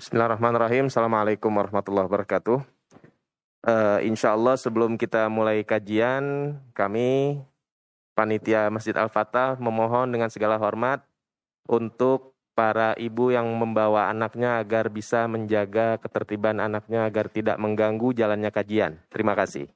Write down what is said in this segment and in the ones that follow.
Bismillahirrahmanirrahim. Assalamualaikum warahmatullahi wabarakatuh. Uh, insya Allah sebelum kita mulai kajian, kami panitia Masjid Al-Fatah memohon dengan segala hormat untuk para ibu yang membawa anaknya agar bisa menjaga ketertiban anaknya agar tidak mengganggu jalannya kajian. Terima kasih.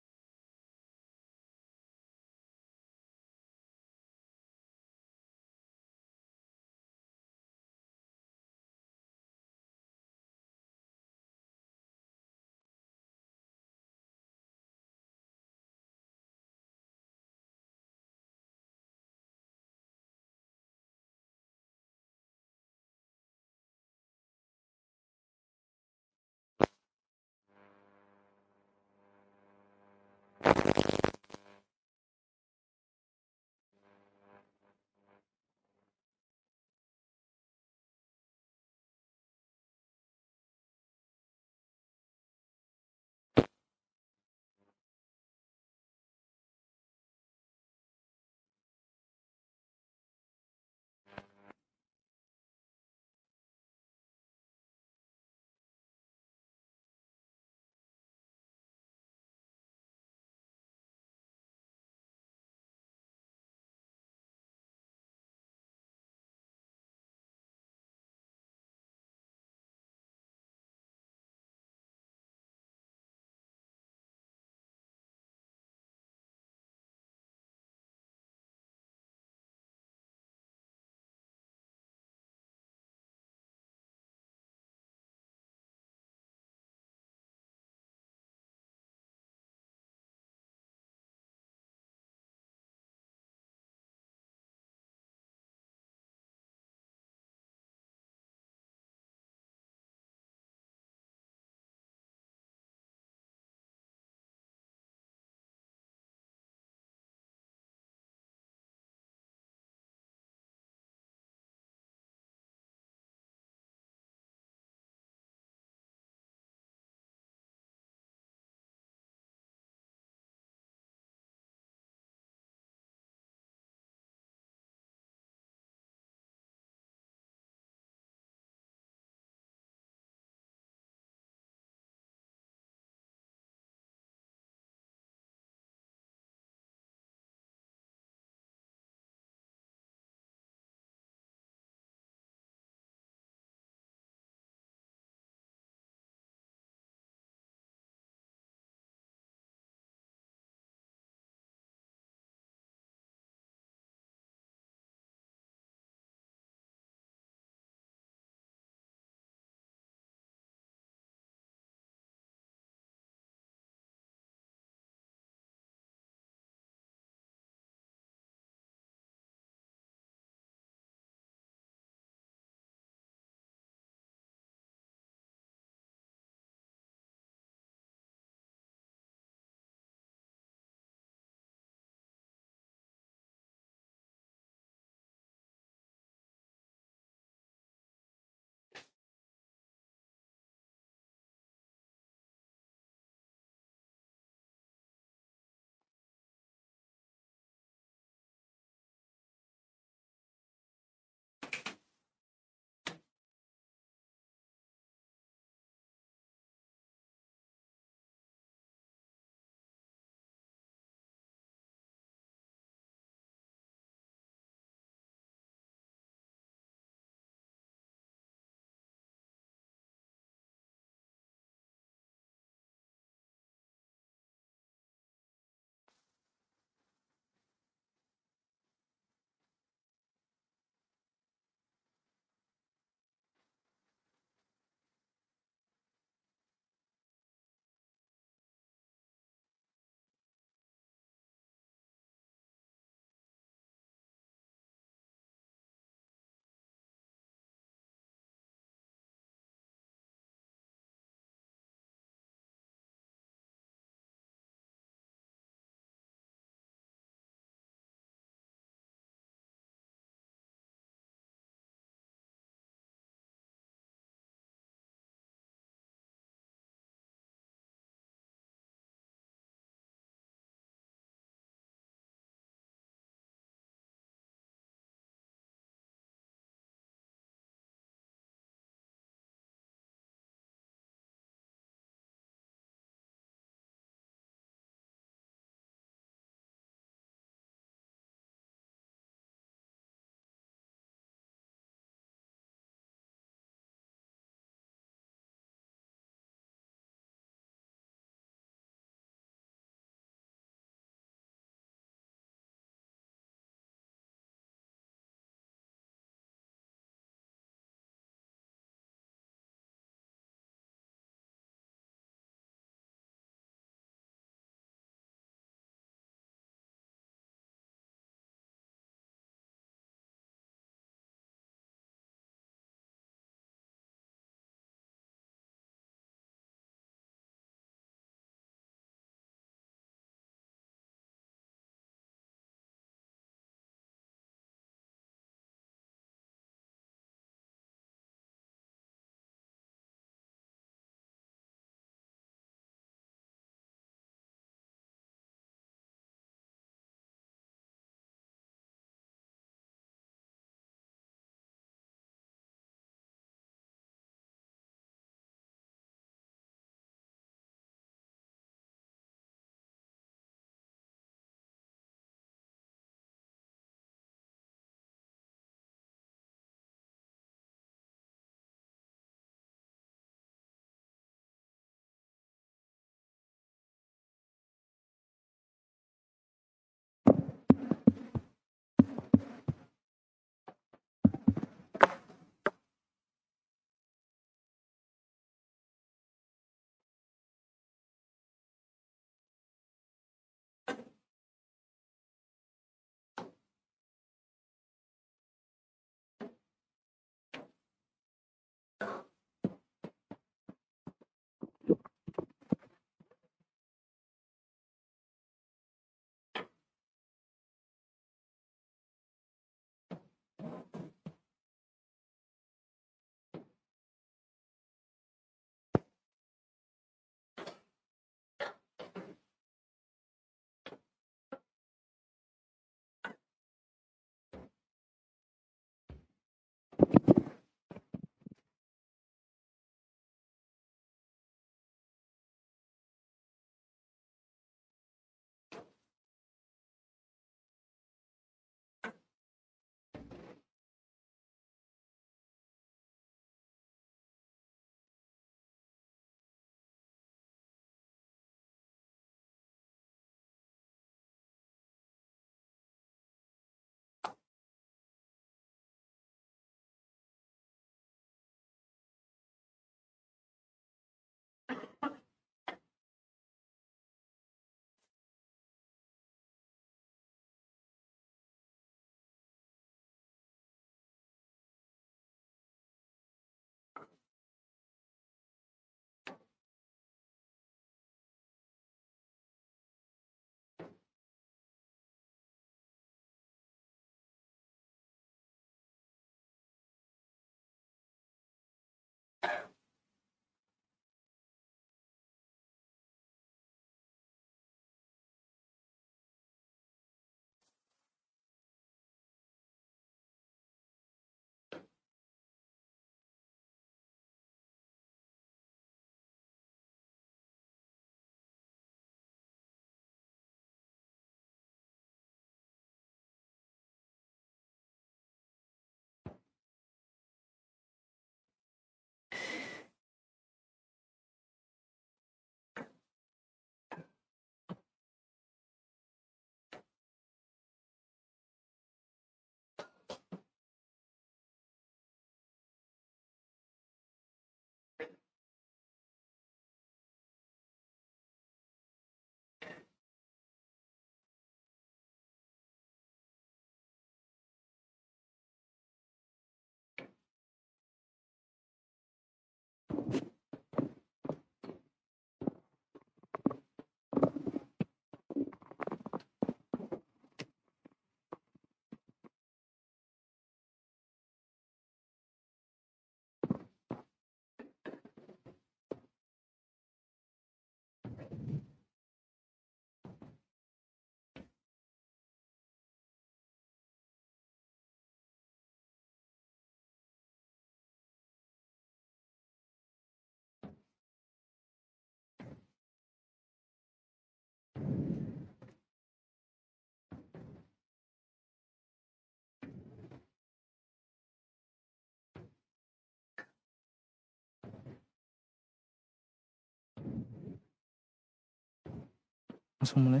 Langsung mulai.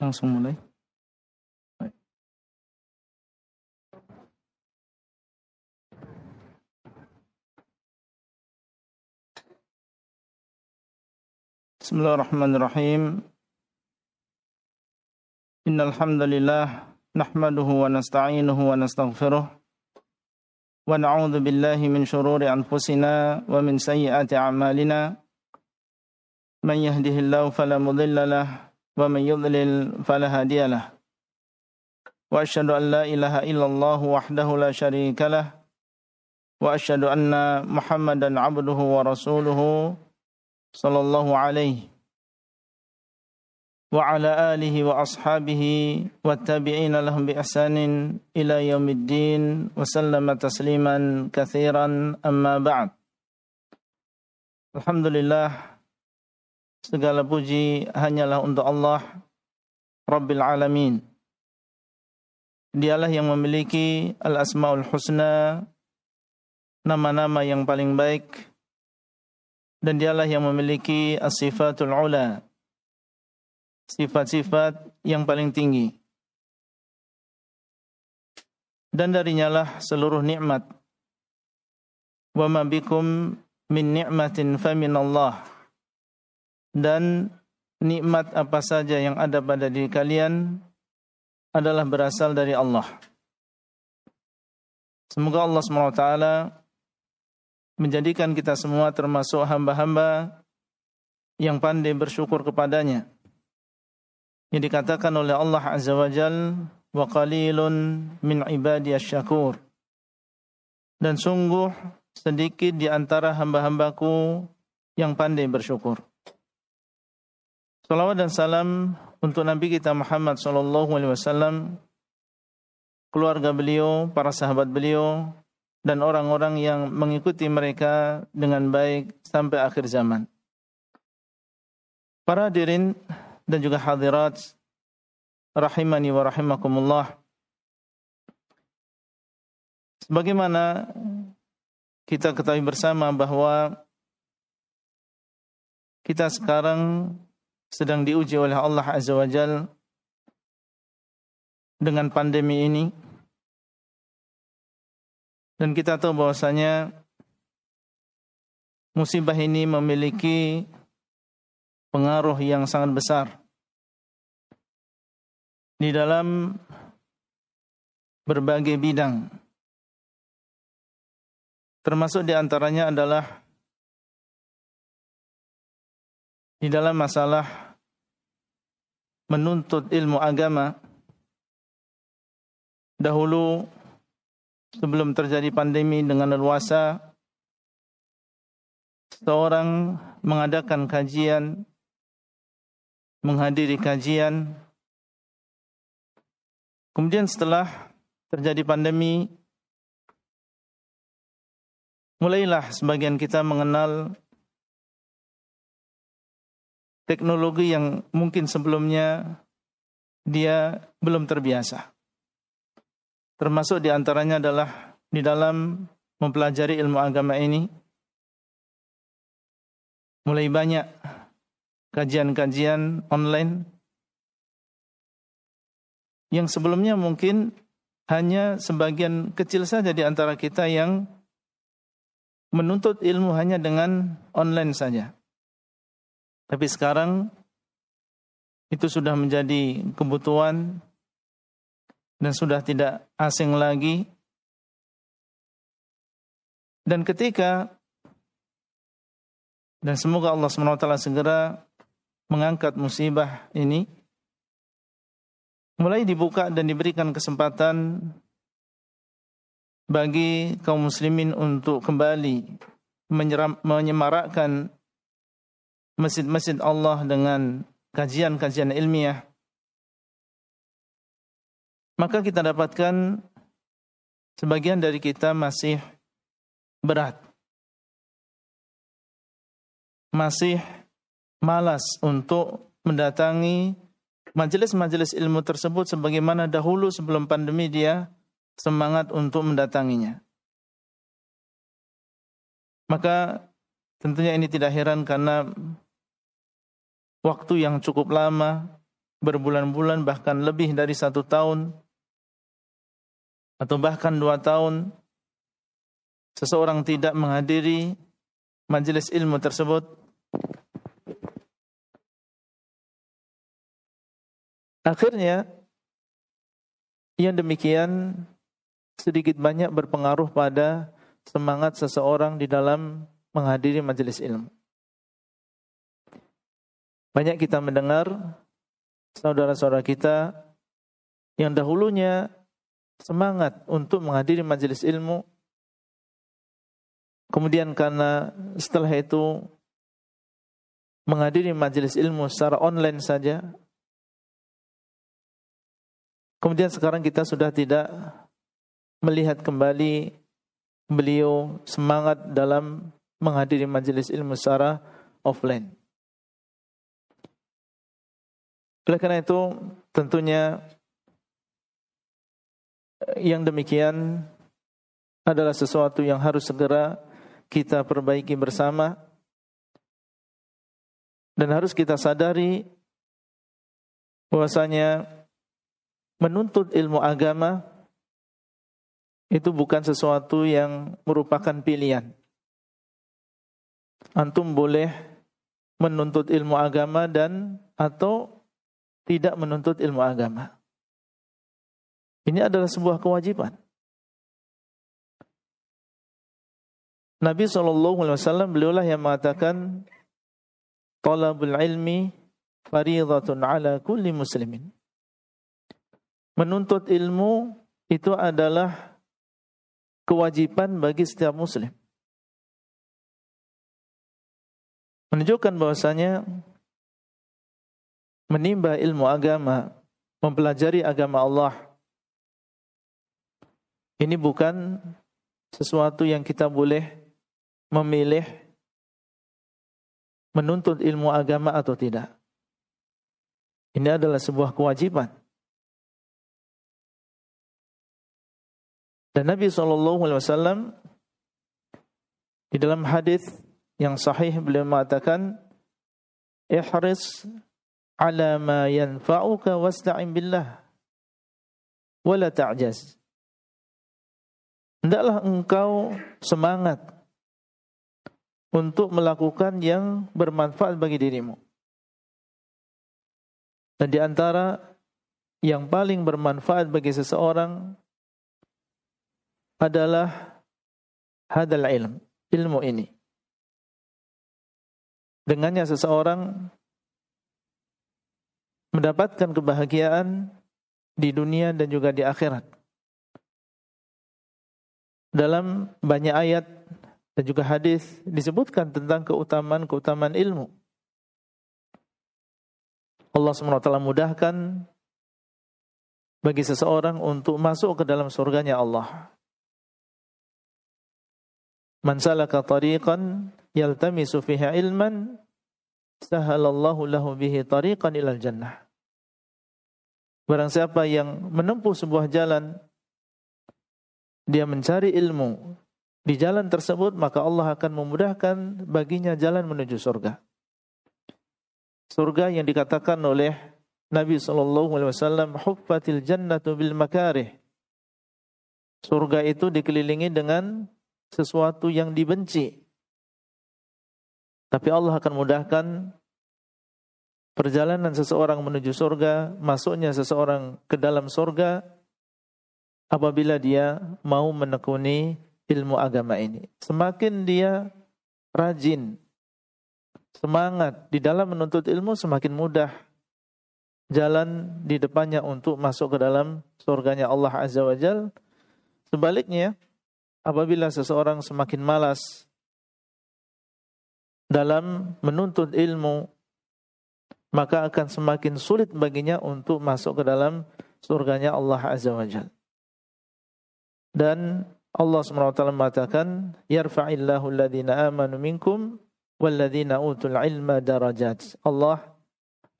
Langsung mulai. Bismillahirrahmanirrahim. Innal hamdalillah nahmaduhu wa nasta'inuhu wa nastaghfiruh wa na'udzu billahi min shururi anfusina wa min sayyiati a'malina. من يهده الله فلا مضل له ومن يضلل فلا هادي له. وأشهد أن لا إله إلا الله وحده لا شريك له وأشهد أن محمدا عبده ورسوله صلى الله عليه وعلى آله وأصحابه والتابعين لهم بإحسان إلى يوم الدين وسلم تسليما كثيرا أما بعد. الحمد لله Segala puji hanyalah untuk Allah Rabbil Alamin. Dialah yang memiliki Al-Asma'ul Husna, nama-nama yang paling baik, dan dialah yang memiliki As-Sifatul Ula, sifat-sifat yang paling tinggi. Dan darinya lah seluruh nikmat. Wa ma bikum min ni'matin Allah dan nikmat apa saja yang ada pada diri kalian adalah berasal dari Allah. Semoga Allah SWT menjadikan kita semua termasuk hamba-hamba yang pandai bersyukur kepadanya. Yang dikatakan oleh Allah Azza wa Jal, wa qalilun min ibadiyas syakur. Dan sungguh sedikit di antara hamba-hambaku yang pandai bersyukur. Salawat dan salam untuk Nabi kita Muhammad sallallahu alaihi wasallam, keluarga beliau, para sahabat beliau dan orang-orang yang mengikuti mereka dengan baik sampai akhir zaman. Para hadirin dan juga hadirat rahimani wa rahimakumullah. Sebagaimana kita ketahui bersama bahwa kita sekarang sedang diuji oleh Allah Azza wa Jal dengan pandemi ini. Dan kita tahu bahwasanya musibah ini memiliki pengaruh yang sangat besar di dalam berbagai bidang. Termasuk di antaranya adalah di dalam masalah menuntut ilmu agama dahulu sebelum terjadi pandemi dengan leluasa seorang mengadakan kajian menghadiri kajian. Kemudian setelah terjadi pandemi mulailah sebagian kita mengenal teknologi yang mungkin sebelumnya dia belum terbiasa. Termasuk di antaranya adalah di dalam mempelajari ilmu agama ini mulai banyak kajian-kajian online yang sebelumnya mungkin hanya sebagian kecil saja di antara kita yang menuntut ilmu hanya dengan online saja. Tapi sekarang itu sudah menjadi kebutuhan dan sudah tidak asing lagi. Dan ketika dan semoga Allah SWT segera mengangkat musibah ini mulai dibuka dan diberikan kesempatan bagi kaum muslimin untuk kembali menyemarakkan masjid-masjid Allah dengan kajian-kajian ilmiah, maka kita dapatkan sebagian dari kita masih berat. Masih malas untuk mendatangi majelis-majelis ilmu tersebut sebagaimana dahulu sebelum pandemi dia semangat untuk mendatanginya. Maka tentunya ini tidak heran karena waktu yang cukup lama, berbulan-bulan bahkan lebih dari satu tahun, atau bahkan dua tahun, seseorang tidak menghadiri majelis ilmu tersebut, akhirnya yang demikian sedikit banyak berpengaruh pada semangat seseorang di dalam menghadiri majelis ilmu. Banyak kita mendengar saudara-saudara kita yang dahulunya semangat untuk menghadiri majelis ilmu, kemudian karena setelah itu menghadiri majelis ilmu secara online saja, kemudian sekarang kita sudah tidak melihat kembali beliau semangat dalam menghadiri majelis ilmu secara offline. Oleh karena itu, tentunya eh, yang demikian adalah sesuatu yang harus segera kita perbaiki bersama dan harus kita sadari bahwasanya menuntut ilmu agama itu bukan sesuatu yang merupakan pilihan. Antum boleh menuntut ilmu agama dan atau tidak menuntut ilmu agama. Ini adalah sebuah kewajiban. Nabi SAW beliaulah yang mengatakan Talabul ilmi faridatun ala kulli muslimin. Menuntut ilmu itu adalah kewajiban bagi setiap muslim. Menunjukkan bahwasanya menimba ilmu agama, mempelajari agama Allah. Ini bukan sesuatu yang kita boleh memilih menuntut ilmu agama atau tidak. Ini adalah sebuah kewajiban. Dan Nabi SAW di dalam hadis yang sahih beliau mengatakan, "Ihris ala ma yanfa'uka wasta'in billah wala ta'jaz. Hendaklah engkau semangat untuk melakukan yang bermanfaat bagi dirimu. Dan di antara yang paling bermanfaat bagi seseorang adalah hadal ilm, ilmu ini. Dengannya seseorang mendapatkan kebahagiaan di dunia dan juga di akhirat. Dalam banyak ayat dan juga hadis disebutkan tentang keutamaan-keutamaan ilmu. Allah SWT mudahkan bagi seseorang untuk masuk ke dalam surganya Allah. Man salaka tariqan yaltamisu fiha ilman sahalallahu lahu bihi tariqan ilal jannah. Barang siapa yang menempuh sebuah jalan, dia mencari ilmu di jalan tersebut, maka Allah akan memudahkan baginya jalan menuju surga. Surga yang dikatakan oleh Nabi Shallallahu Alaihi Wasallam, "Huffatil jannatu bil makarih." Surga itu dikelilingi dengan sesuatu yang dibenci. Tapi Allah akan mudahkan perjalanan seseorang menuju surga, masuknya seseorang ke dalam surga apabila dia mau menekuni ilmu agama ini. Semakin dia rajin, semangat di dalam menuntut ilmu semakin mudah jalan di depannya untuk masuk ke dalam surganya Allah Azza wa Jal. Sebaliknya, apabila seseorang semakin malas dalam menuntut ilmu, maka akan semakin sulit baginya untuk masuk ke dalam surganya Allah Azza wa Jal. Dan Allah SWT mengatakan, Yarfa'illahu alladhina amanu minkum walladhina utul ilma darajat. Allah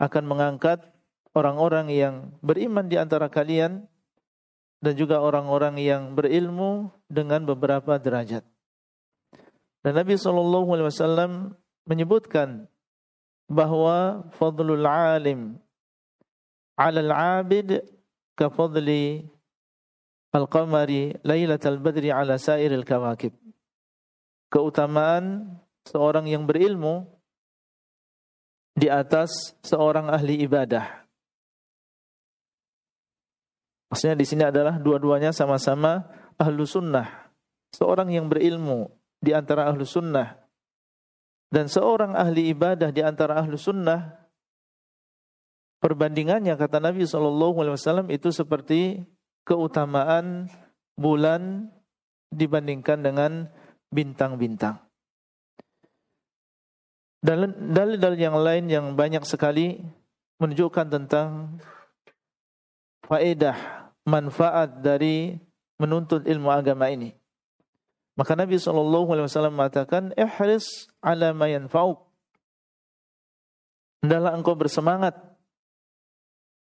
akan mengangkat orang-orang yang beriman di antara kalian dan juga orang-orang yang berilmu dengan beberapa derajat. Dan Nabi SAW menyebutkan bahwa fadlul alim 'ala al-'abid ka fadli al-qamari lailatal badri 'ala sairil kawakib. Keutamaan seorang yang berilmu di atas seorang ahli ibadah. Maksudnya di sini adalah dua-duanya sama-sama ahlu sunnah. Seorang yang berilmu di antara ahlu sunnah dan seorang ahli ibadah di antara ahlu sunnah perbandingannya kata Nabi SAW itu seperti keutamaan bulan dibandingkan dengan bintang-bintang. Dalil-dalil yang lain yang banyak sekali menunjukkan tentang faedah, manfaat dari menuntut ilmu agama ini. Maka Nabi SAW mengatakan, Ihris ala ma yanfa'uk. Hendaklah engkau bersemangat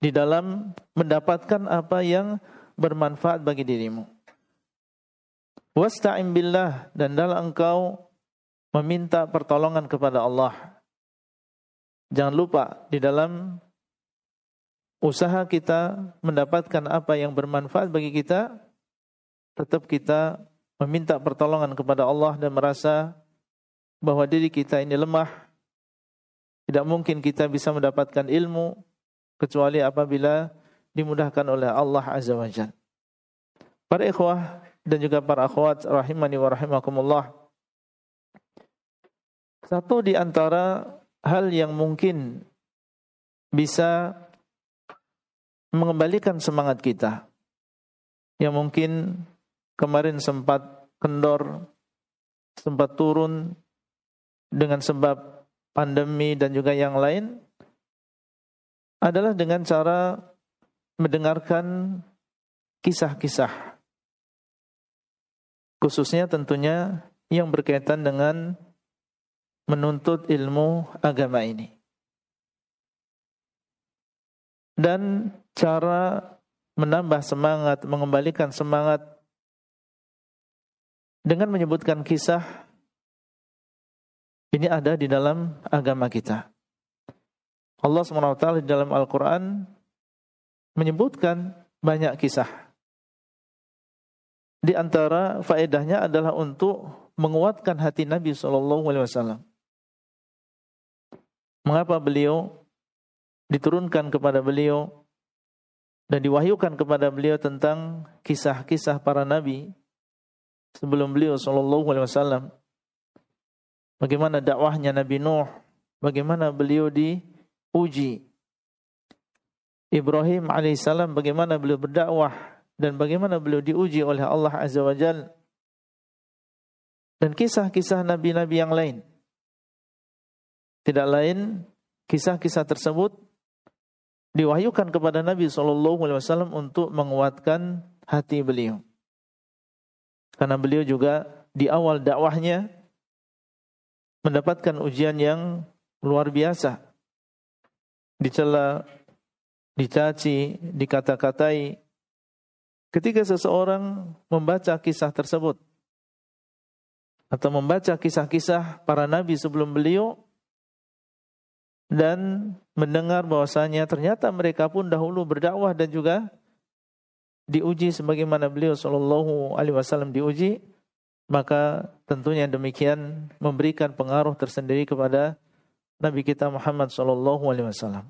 di dalam mendapatkan apa yang bermanfaat bagi dirimu. Wasta'im billah dan dalam engkau meminta pertolongan kepada Allah. Jangan lupa di dalam usaha kita mendapatkan apa yang bermanfaat bagi kita, tetap kita meminta pertolongan kepada Allah dan merasa bahwa diri kita ini lemah. Tidak mungkin kita bisa mendapatkan ilmu kecuali apabila dimudahkan oleh Allah Azza wa. Para ikhwah dan juga para akhwat rahimani wa rahimakumullah. Satu di antara hal yang mungkin bisa mengembalikan semangat kita yang mungkin kemarin sempat kendor, sempat turun dengan sebab pandemi dan juga yang lain adalah dengan cara mendengarkan kisah-kisah khususnya tentunya yang berkaitan dengan menuntut ilmu agama ini. Dan cara menambah semangat, mengembalikan semangat dengan menyebutkan kisah ini ada di dalam agama kita. Allah SWT di dalam Al-Quran menyebutkan banyak kisah. Di antara faedahnya adalah untuk menguatkan hati Nabi SAW. Mengapa beliau diturunkan kepada beliau dan diwahyukan kepada beliau tentang kisah-kisah para nabi sebelum beliau sallallahu alaihi wasallam. Bagaimana dakwahnya Nabi Nuh, bagaimana beliau diuji. Ibrahim alaihissalam bagaimana beliau berdakwah dan bagaimana beliau diuji oleh Allah azza wajalla. Dan kisah-kisah nabi-nabi yang lain. Tidak lain kisah-kisah tersebut diwahyukan kepada Nabi SAW untuk menguatkan hati beliau. Karena beliau juga di awal dakwahnya mendapatkan ujian yang luar biasa. Dicela, dicaci, dikata-katai. Ketika seseorang membaca kisah tersebut atau membaca kisah-kisah para nabi sebelum beliau, dan mendengar bahwasanya ternyata mereka pun dahulu berdakwah dan juga diuji sebagaimana beliau Shallallahu Alaihi Wasallam diuji, maka tentunya demikian memberikan pengaruh tersendiri kepada Nabi kita Muhammad Shallallahu Alaihi Wasallam.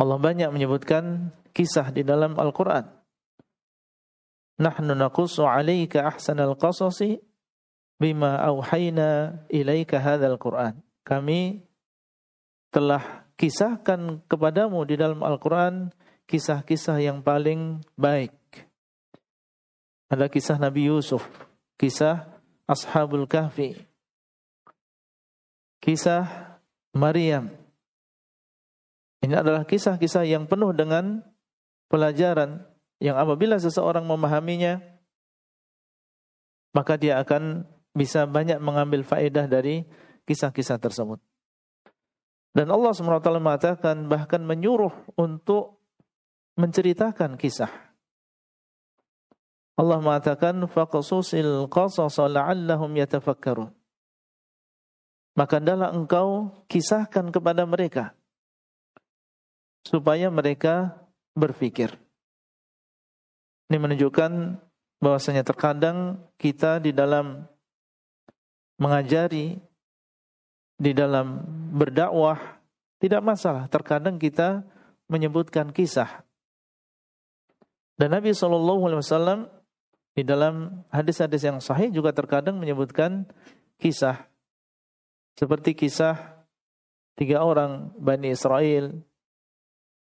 Allah banyak menyebutkan kisah di dalam Al-Quran. Nahnu naqussu alaika ahsanal qasasi bima auhayna ilaika hadzal Qur'an kami telah kisahkan kepadamu di dalam Al-Quran kisah-kisah yang paling baik. Ada kisah Nabi Yusuf, kisah Ashabul Kahfi, kisah Maryam. Ini adalah kisah-kisah yang penuh dengan pelajaran yang apabila seseorang memahaminya, maka dia akan bisa banyak mengambil faedah dari kisah-kisah tersebut. Dan Allah SWT mengatakan bahkan menyuruh untuk menceritakan kisah. Allah mengatakan faqasusil qasas la'allahum yatafakkarun. maka adalah engkau kisahkan kepada mereka supaya mereka berpikir. Ini menunjukkan bahwasanya terkadang kita di dalam mengajari, di dalam berdakwah tidak masalah. Terkadang kita menyebutkan kisah. Dan Nabi SAW di dalam hadis-hadis yang sahih juga terkadang menyebutkan kisah. Seperti kisah tiga orang Bani Israel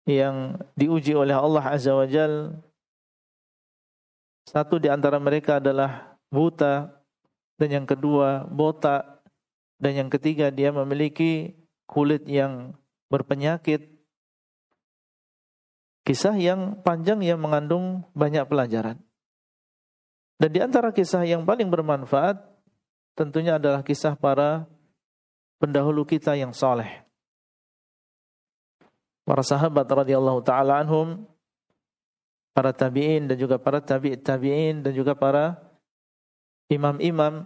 yang diuji oleh Allah Azza wa Jal. Satu di antara mereka adalah buta, dan yang kedua botak, dan yang ketiga dia memiliki kulit yang berpenyakit. Kisah yang panjang yang mengandung banyak pelajaran. Dan di antara kisah yang paling bermanfaat tentunya adalah kisah para pendahulu kita yang soleh para sahabat radhiyallahu taala anhum, para tabi'in dan juga para tabi' tabi'in dan juga para imam-imam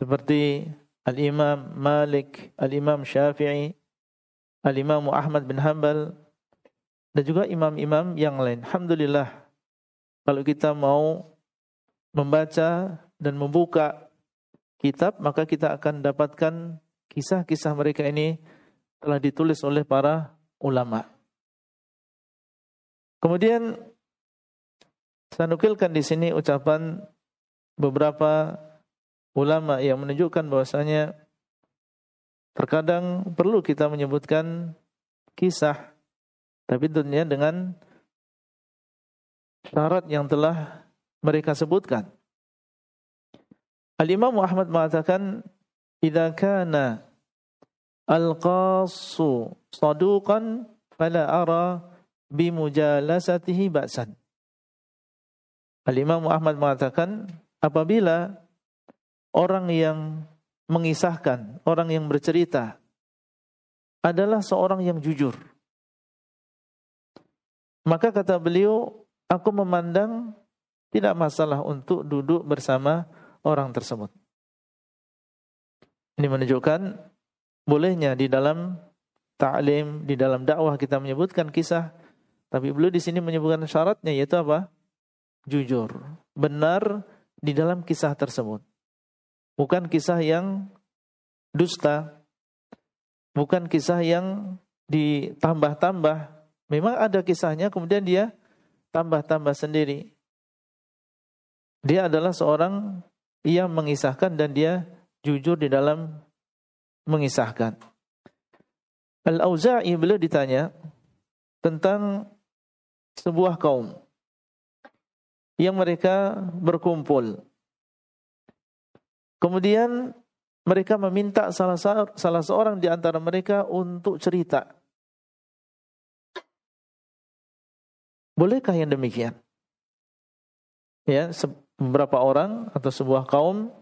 seperti Al-Imam Malik, Al-Imam Syafi'i, Al-Imam Ahmad bin Hanbal dan juga imam-imam yang lain. Alhamdulillah kalau kita mau membaca dan membuka kitab maka kita akan dapatkan kisah-kisah mereka ini telah ditulis oleh para ulama. Kemudian saya nukilkan di sini ucapan beberapa ulama yang menunjukkan bahwasanya terkadang perlu kita menyebutkan kisah tapi tentunya dengan syarat yang telah mereka sebutkan. Al-Imam Muhammad mengatakan, "Idza kana Al-qassu saduqan fala ara bimujalasatihi ba'san. Al-Imam Ahmad mengatakan apabila orang yang mengisahkan, orang yang bercerita adalah seorang yang jujur. Maka kata beliau, aku memandang tidak masalah untuk duduk bersama orang tersebut. Ini menunjukkan bolehnya di dalam ta'lim, di dalam dakwah kita menyebutkan kisah, tapi beliau di sini menyebutkan syaratnya yaitu apa? Jujur, benar di dalam kisah tersebut. Bukan kisah yang dusta, bukan kisah yang ditambah-tambah. Memang ada kisahnya kemudian dia tambah-tambah sendiri. Dia adalah seorang yang mengisahkan dan dia jujur di dalam mengisahkan. Al-Auza'i beliau ditanya tentang sebuah kaum yang mereka berkumpul. Kemudian mereka meminta salah, salah seorang di antara mereka untuk cerita. Bolehkah yang demikian? Ya, beberapa orang atau sebuah kaum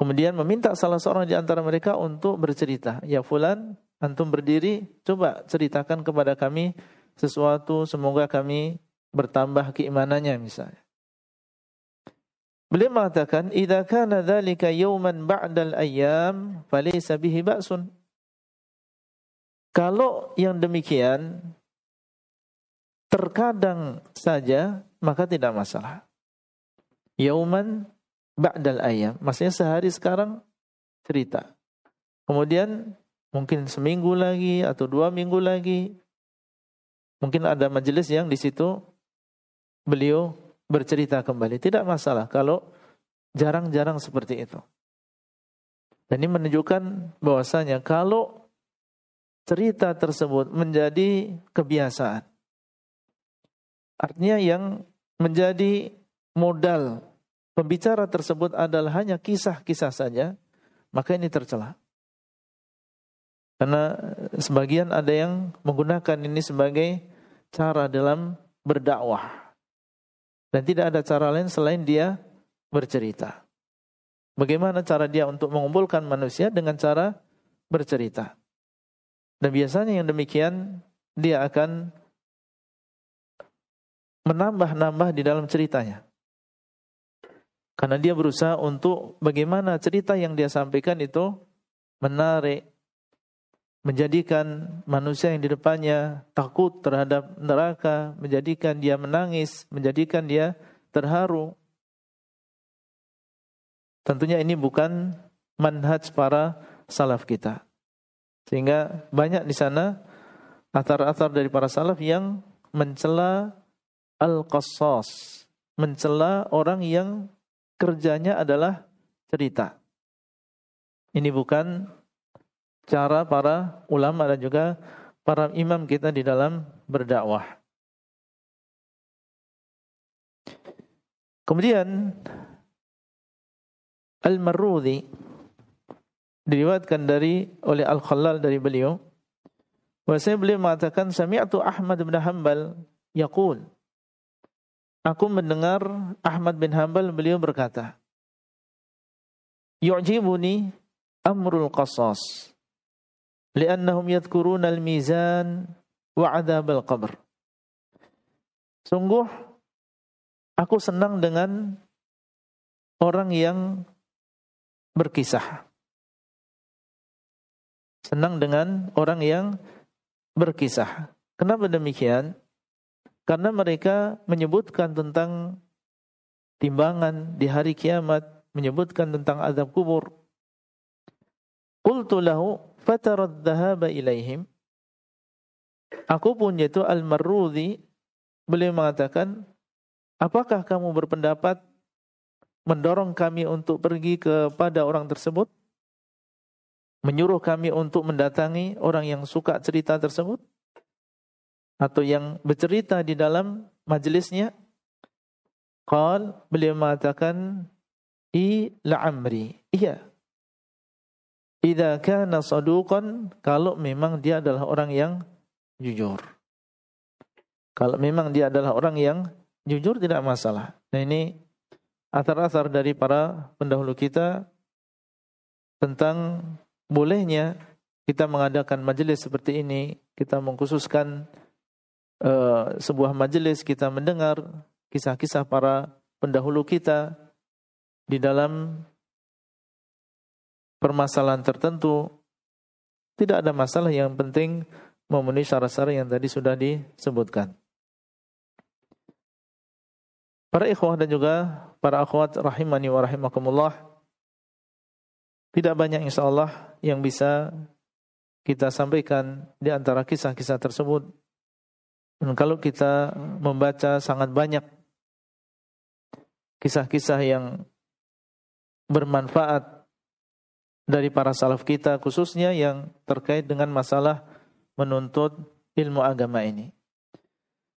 Kemudian meminta salah seorang di antara mereka untuk bercerita. Ya fulan, antum berdiri, coba ceritakan kepada kami sesuatu semoga kami bertambah keimanannya misalnya. Beliau mengatakan, "Idza kana dzalika yawman ba'dal ayyam, falaysa bihi ba'sun." Kalau yang demikian terkadang saja, maka tidak masalah. Yauman ba'dal ayam. Maksudnya sehari sekarang cerita. Kemudian mungkin seminggu lagi atau dua minggu lagi. Mungkin ada majelis yang di situ beliau bercerita kembali. Tidak masalah kalau jarang-jarang seperti itu. Dan ini menunjukkan bahwasanya kalau cerita tersebut menjadi kebiasaan. Artinya yang menjadi modal pembicara tersebut adalah hanya kisah-kisah saja, maka ini tercela. Karena sebagian ada yang menggunakan ini sebagai cara dalam berdakwah. Dan tidak ada cara lain selain dia bercerita. Bagaimana cara dia untuk mengumpulkan manusia dengan cara bercerita. Dan biasanya yang demikian dia akan menambah-nambah di dalam ceritanya. Karena dia berusaha untuk bagaimana cerita yang dia sampaikan itu menarik, menjadikan manusia yang di depannya takut terhadap neraka, menjadikan dia menangis, menjadikan dia terharu. Tentunya ini bukan manhaj para salaf kita. Sehingga banyak di sana atar-atar dari para salaf yang mencela al-qassas, mencela orang yang kerjanya adalah cerita. Ini bukan cara para ulama dan juga para imam kita di dalam berdakwah. Kemudian Al-Marrudhi diriwayatkan dari oleh Al-Khallal dari beliau bahwasanya beliau mengatakan sami'tu Ahmad bin Hanbal yaqul Aku mendengar Ahmad bin Hanbal beliau berkata Yu'jibuni amrul qasas li'annahum yadhkuruna al-mizan wa 'adzab al-qabr Sungguh aku senang dengan orang yang berkisah. Senang dengan orang yang berkisah. Kenapa demikian? Karena mereka menyebutkan tentang timbangan di hari kiamat, menyebutkan tentang azab kubur. Qultu lahu dhahaba ilaihim. Aku pun yaitu Al-Marrudhi beliau mengatakan, apakah kamu berpendapat mendorong kami untuk pergi kepada orang tersebut, menyuruh kami untuk mendatangi orang yang suka cerita tersebut, atau yang bercerita di dalam majelisnya. Qal beliau mengatakan, "I la'amri." Iya. Idza kana saduqan kalau memang dia adalah orang yang jujur. Kalau memang dia adalah orang yang jujur tidak masalah. Nah ini asar-asar dari para pendahulu kita tentang bolehnya kita mengadakan majelis seperti ini, kita mengkhususkan uh, sebuah majelis, kita mendengar kisah-kisah para pendahulu kita di dalam permasalahan tertentu. Tidak ada masalah yang penting memenuhi syarat-syarat yang tadi sudah disebutkan. Para ikhwah dan juga para akhwat rahimani wa rahimakumullah. Tidak banyak insya Allah yang bisa kita sampaikan di antara kisah-kisah tersebut. Dan kalau kita membaca sangat banyak kisah-kisah yang bermanfaat dari para salaf kita khususnya yang terkait dengan masalah menuntut ilmu agama ini.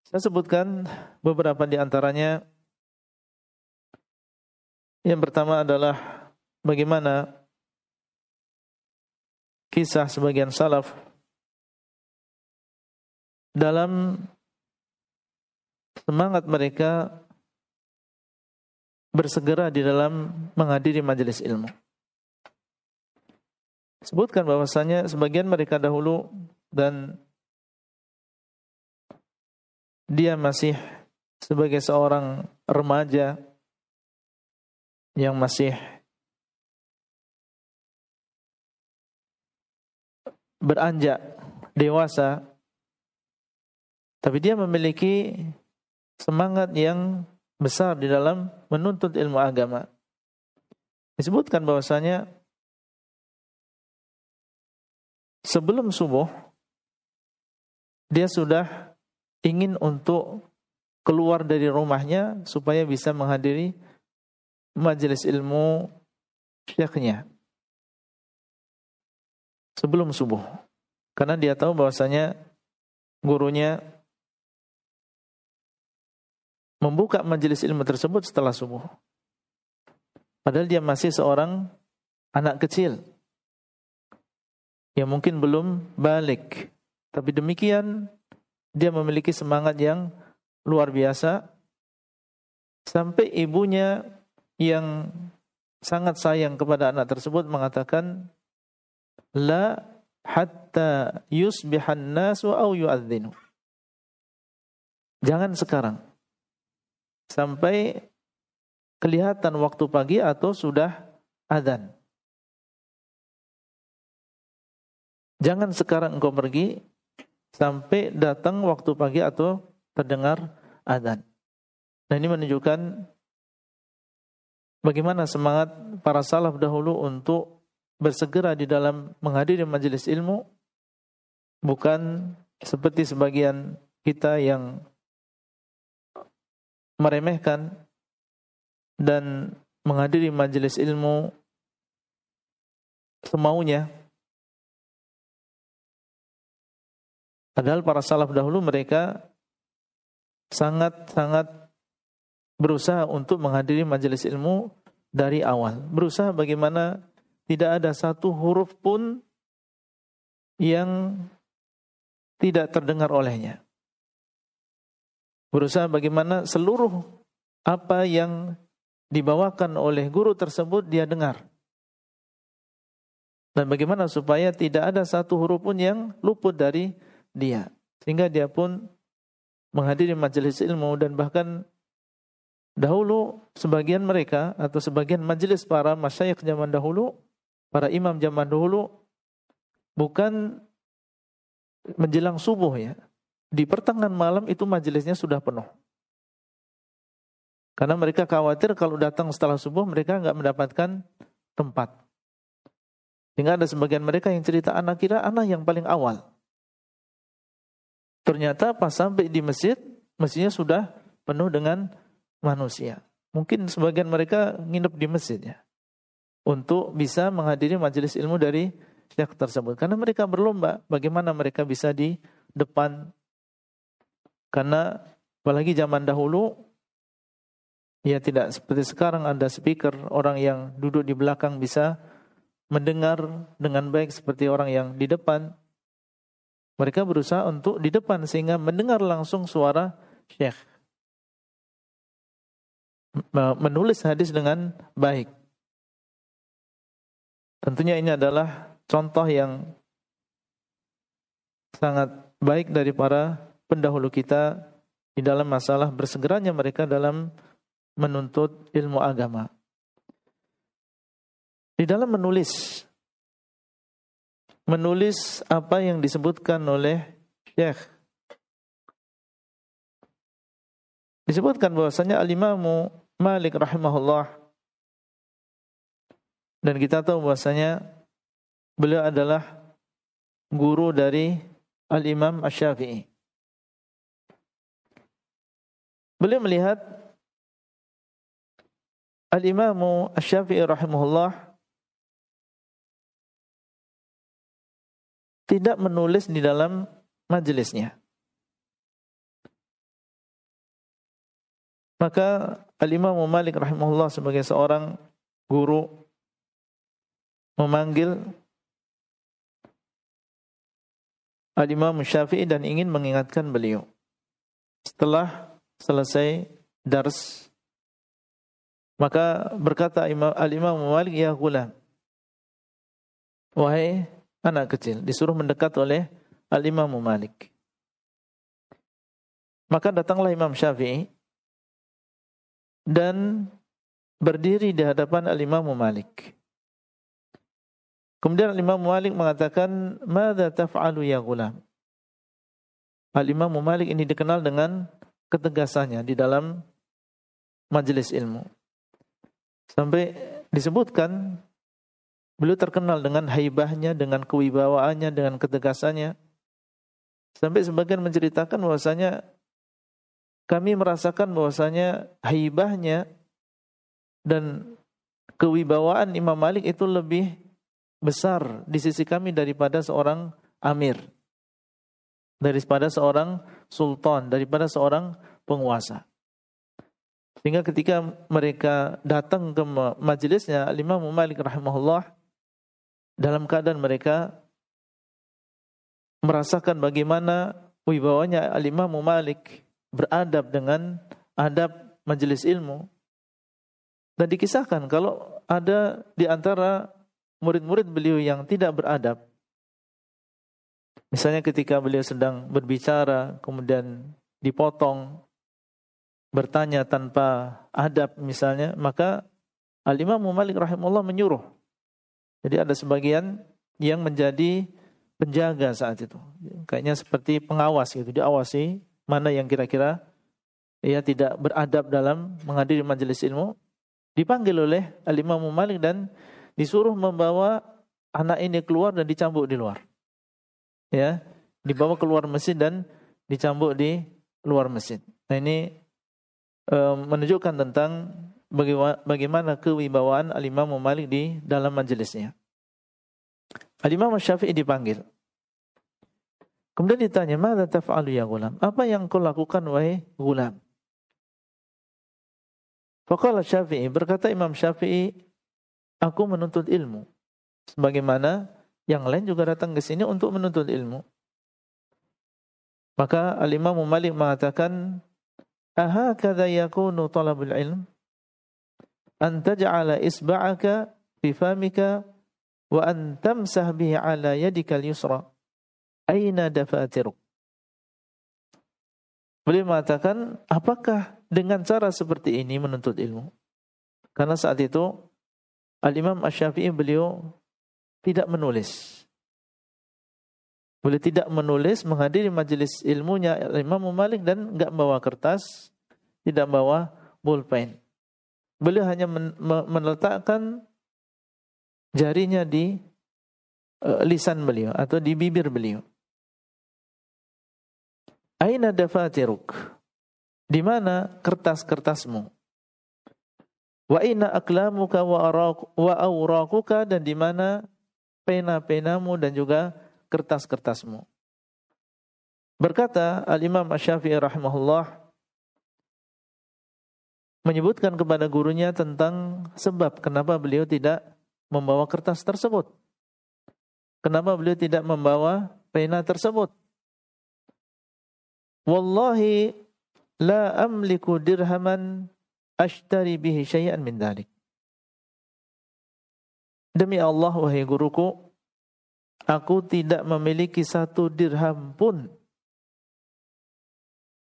Saya sebutkan beberapa di antaranya yang pertama adalah bagaimana kisah sebagian salaf dalam semangat mereka bersegera di dalam menghadiri majelis ilmu. Sebutkan bahwasanya sebagian mereka dahulu dan dia masih sebagai seorang remaja yang masih beranjak dewasa tapi dia memiliki semangat yang besar di dalam menuntut ilmu agama. Disebutkan bahwasanya sebelum subuh dia sudah ingin untuk keluar dari rumahnya supaya bisa menghadiri majelis ilmu syekhnya sebelum subuh. Karena dia tahu bahwasanya gurunya membuka majelis ilmu tersebut setelah subuh. Padahal dia masih seorang anak kecil yang mungkin belum balik. Tapi demikian dia memiliki semangat yang luar biasa sampai ibunya yang sangat sayang kepada anak tersebut mengatakan la hatta yusbihan nasu au yu'adzinu. Jangan sekarang. Sampai kelihatan waktu pagi atau sudah adzan. Jangan sekarang engkau pergi sampai datang waktu pagi atau terdengar adzan. Dan ini menunjukkan bagaimana semangat para salaf dahulu untuk bersegera di dalam menghadiri majelis ilmu bukan seperti sebagian kita yang meremehkan dan menghadiri majelis ilmu semaunya. Padahal para salaf dahulu mereka sangat-sangat berusaha untuk menghadiri majelis ilmu dari awal. Berusaha bagaimana tidak ada satu huruf pun yang tidak terdengar olehnya. Berusaha bagaimana seluruh apa yang dibawakan oleh guru tersebut dia dengar. Dan bagaimana supaya tidak ada satu huruf pun yang luput dari dia. Sehingga dia pun menghadiri majelis ilmu dan bahkan dahulu sebagian mereka atau sebagian majelis para masyayikh zaman dahulu, para imam zaman dahulu bukan menjelang subuh ya. Di pertengahan malam itu majelisnya sudah penuh. Karena mereka khawatir kalau datang setelah subuh mereka nggak mendapatkan tempat. Sehingga ada sebagian mereka yang cerita anak kira anak yang paling awal. Ternyata pas sampai di masjid, masjidnya sudah penuh dengan manusia. Mungkin sebagian mereka nginep di masjid ya. Untuk bisa menghadiri majelis ilmu dari syekh tersebut. Karena mereka berlomba bagaimana mereka bisa di depan. Karena apalagi zaman dahulu ya tidak seperti sekarang ada speaker orang yang duduk di belakang bisa mendengar dengan baik seperti orang yang di depan. Mereka berusaha untuk di depan sehingga mendengar langsung suara syekh. Menulis hadis dengan baik. Tentunya ini adalah contoh yang sangat baik dari para pendahulu kita di dalam masalah bersegeranya mereka dalam menuntut ilmu agama. Di dalam menulis menulis apa yang disebutkan oleh Syekh disebutkan bahwasanya al-Imamu Malik rahimahullah dan kita tahu bahwasanya beliau adalah guru dari Al-Imam Asy-Syafi'i. Beliau melihat Al-Imam Asy-Syafi'i rahimahullah tidak menulis di dalam majelisnya. Maka Al-Imam Malik rahimahullah sebagai seorang guru memanggil Al-Imam Syafi'i dan ingin mengingatkan beliau. Setelah selesai dars maka berkata Al-Imam Malik ya gulam wahai anak kecil disuruh mendekat oleh Al-Imam Malik. Maka datanglah Imam Syafi'i dan berdiri di hadapan Al-Imam Malik. Kemudian Al-Imam Malik mengatakan, "Mada taf'alu ya gulam?" Al-Imam Malik ini dikenal dengan ketegasannya di dalam majelis ilmu. Sampai disebutkan Beliau terkenal dengan haibahnya, dengan kewibawaannya, dengan ketegasannya. Sampai sebagian menceritakan bahwasanya kami merasakan bahwasanya haibahnya dan kewibawaan Imam Malik itu lebih besar di sisi kami daripada seorang amir. Daripada seorang sultan, daripada seorang penguasa. Sehingga ketika mereka datang ke majelisnya Imam Malik rahimahullah dalam keadaan mereka merasakan bagaimana wibawanya Al-Imam Malik beradab dengan adab majelis ilmu. Dan dikisahkan kalau ada di antara murid-murid beliau yang tidak beradab. Misalnya ketika beliau sedang berbicara kemudian dipotong bertanya tanpa adab misalnya, maka Al-Imam Malik rahimahullah menyuruh jadi ada sebagian yang menjadi penjaga saat itu. Kayaknya seperti pengawas gitu, diawasi mana yang kira-kira ia tidak beradab dalam menghadiri majelis ilmu. Dipanggil oleh Al-Imam Malik dan disuruh membawa anak ini keluar dan dicambuk di luar. Ya, dibawa keluar masjid dan dicambuk di luar masjid. Nah ini e, menunjukkan tentang bagaimana, kewibawaan Al-Imam Malik di dalam majelisnya. Al-Imam Syafi'i dipanggil. Kemudian ditanya, "Mada taf'alu ya gulam?" Apa yang kau lakukan wahai gulam? Faqala Syafi'i, berkata Imam Syafi'i, "Aku menuntut ilmu." Sebagaimana yang lain juga datang ke sini untuk menuntut ilmu. Maka Al-Imam Malik mengatakan, "Aha kadza yakunu talabul ilm?" An taj'ala isba'aka fi famika wa an tamsah bihi ala yadikal yusra aina dafatiruk Beliau mengatakan, apakah dengan cara seperti ini menuntut ilmu? Karena saat itu Al-Imam Asy-Syafi'i beliau tidak menulis. Beliau tidak menulis menghadiri majelis ilmunya Imam Malik dan enggak bawa kertas, tidak bawa pulpen. Beliau hanya meletakkan jarinya di uh, lisan beliau atau di bibir beliau. Aina dafatiruk? Di mana kertas-kertasmu? Wa aina aklamuka wa wa awraquka dan di mana pena-penamu dan juga kertas-kertasmu? Berkata Al-Imam Asy-Syafi'i rahimahullah menyebutkan kepada gurunya tentang sebab kenapa beliau tidak membawa kertas tersebut. Kenapa beliau tidak membawa pena tersebut? Wallahi la amliku dirhaman ashtari bihi syai'an min dhalik. Demi Allah wahai guruku, aku tidak memiliki satu dirham pun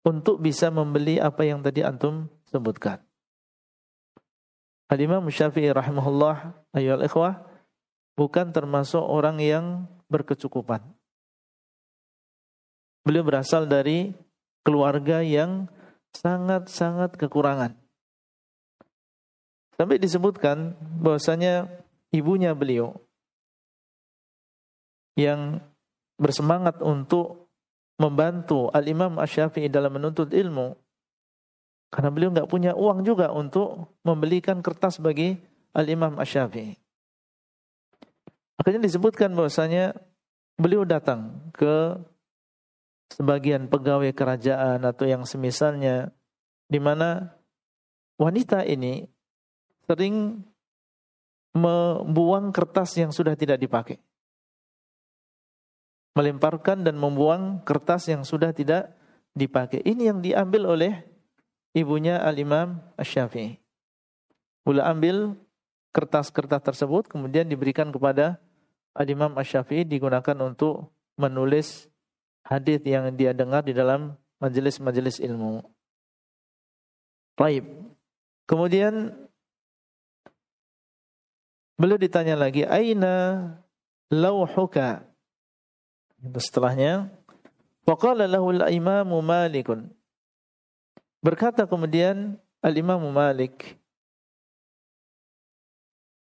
untuk bisa membeli apa yang tadi antum sebutkan. Al-Imam Syafi'i rahimahullah ayyuhal ikhwah bukan termasuk orang yang berkecukupan. Beliau berasal dari keluarga yang sangat-sangat kekurangan. Sampai disebutkan bahwasanya ibunya beliau yang bersemangat untuk membantu Al-Imam Asy-Syafi'i dalam menuntut ilmu karena beliau nggak punya uang juga untuk membelikan kertas bagi Al-Imam Asy-Syafi'i. Akhirnya disebutkan bahwasanya beliau datang ke sebagian pegawai kerajaan atau yang semisalnya di mana wanita ini sering membuang kertas yang sudah tidak dipakai. Melemparkan dan membuang kertas yang sudah tidak dipakai. Ini yang diambil oleh ibunya Al-Imam Asy-Syafi'i. Beliau ambil kertas-kertas tersebut kemudian diberikan kepada Al-Imam Asy-Syafi'i digunakan untuk menulis hadis yang dia dengar di dalam majelis-majelis ilmu. Baik. Kemudian beliau ditanya lagi, "Aina lauhuka?" Setelahnya, faqala lahu al-imamu Malikun. Berkata kemudian al-Imam Malik,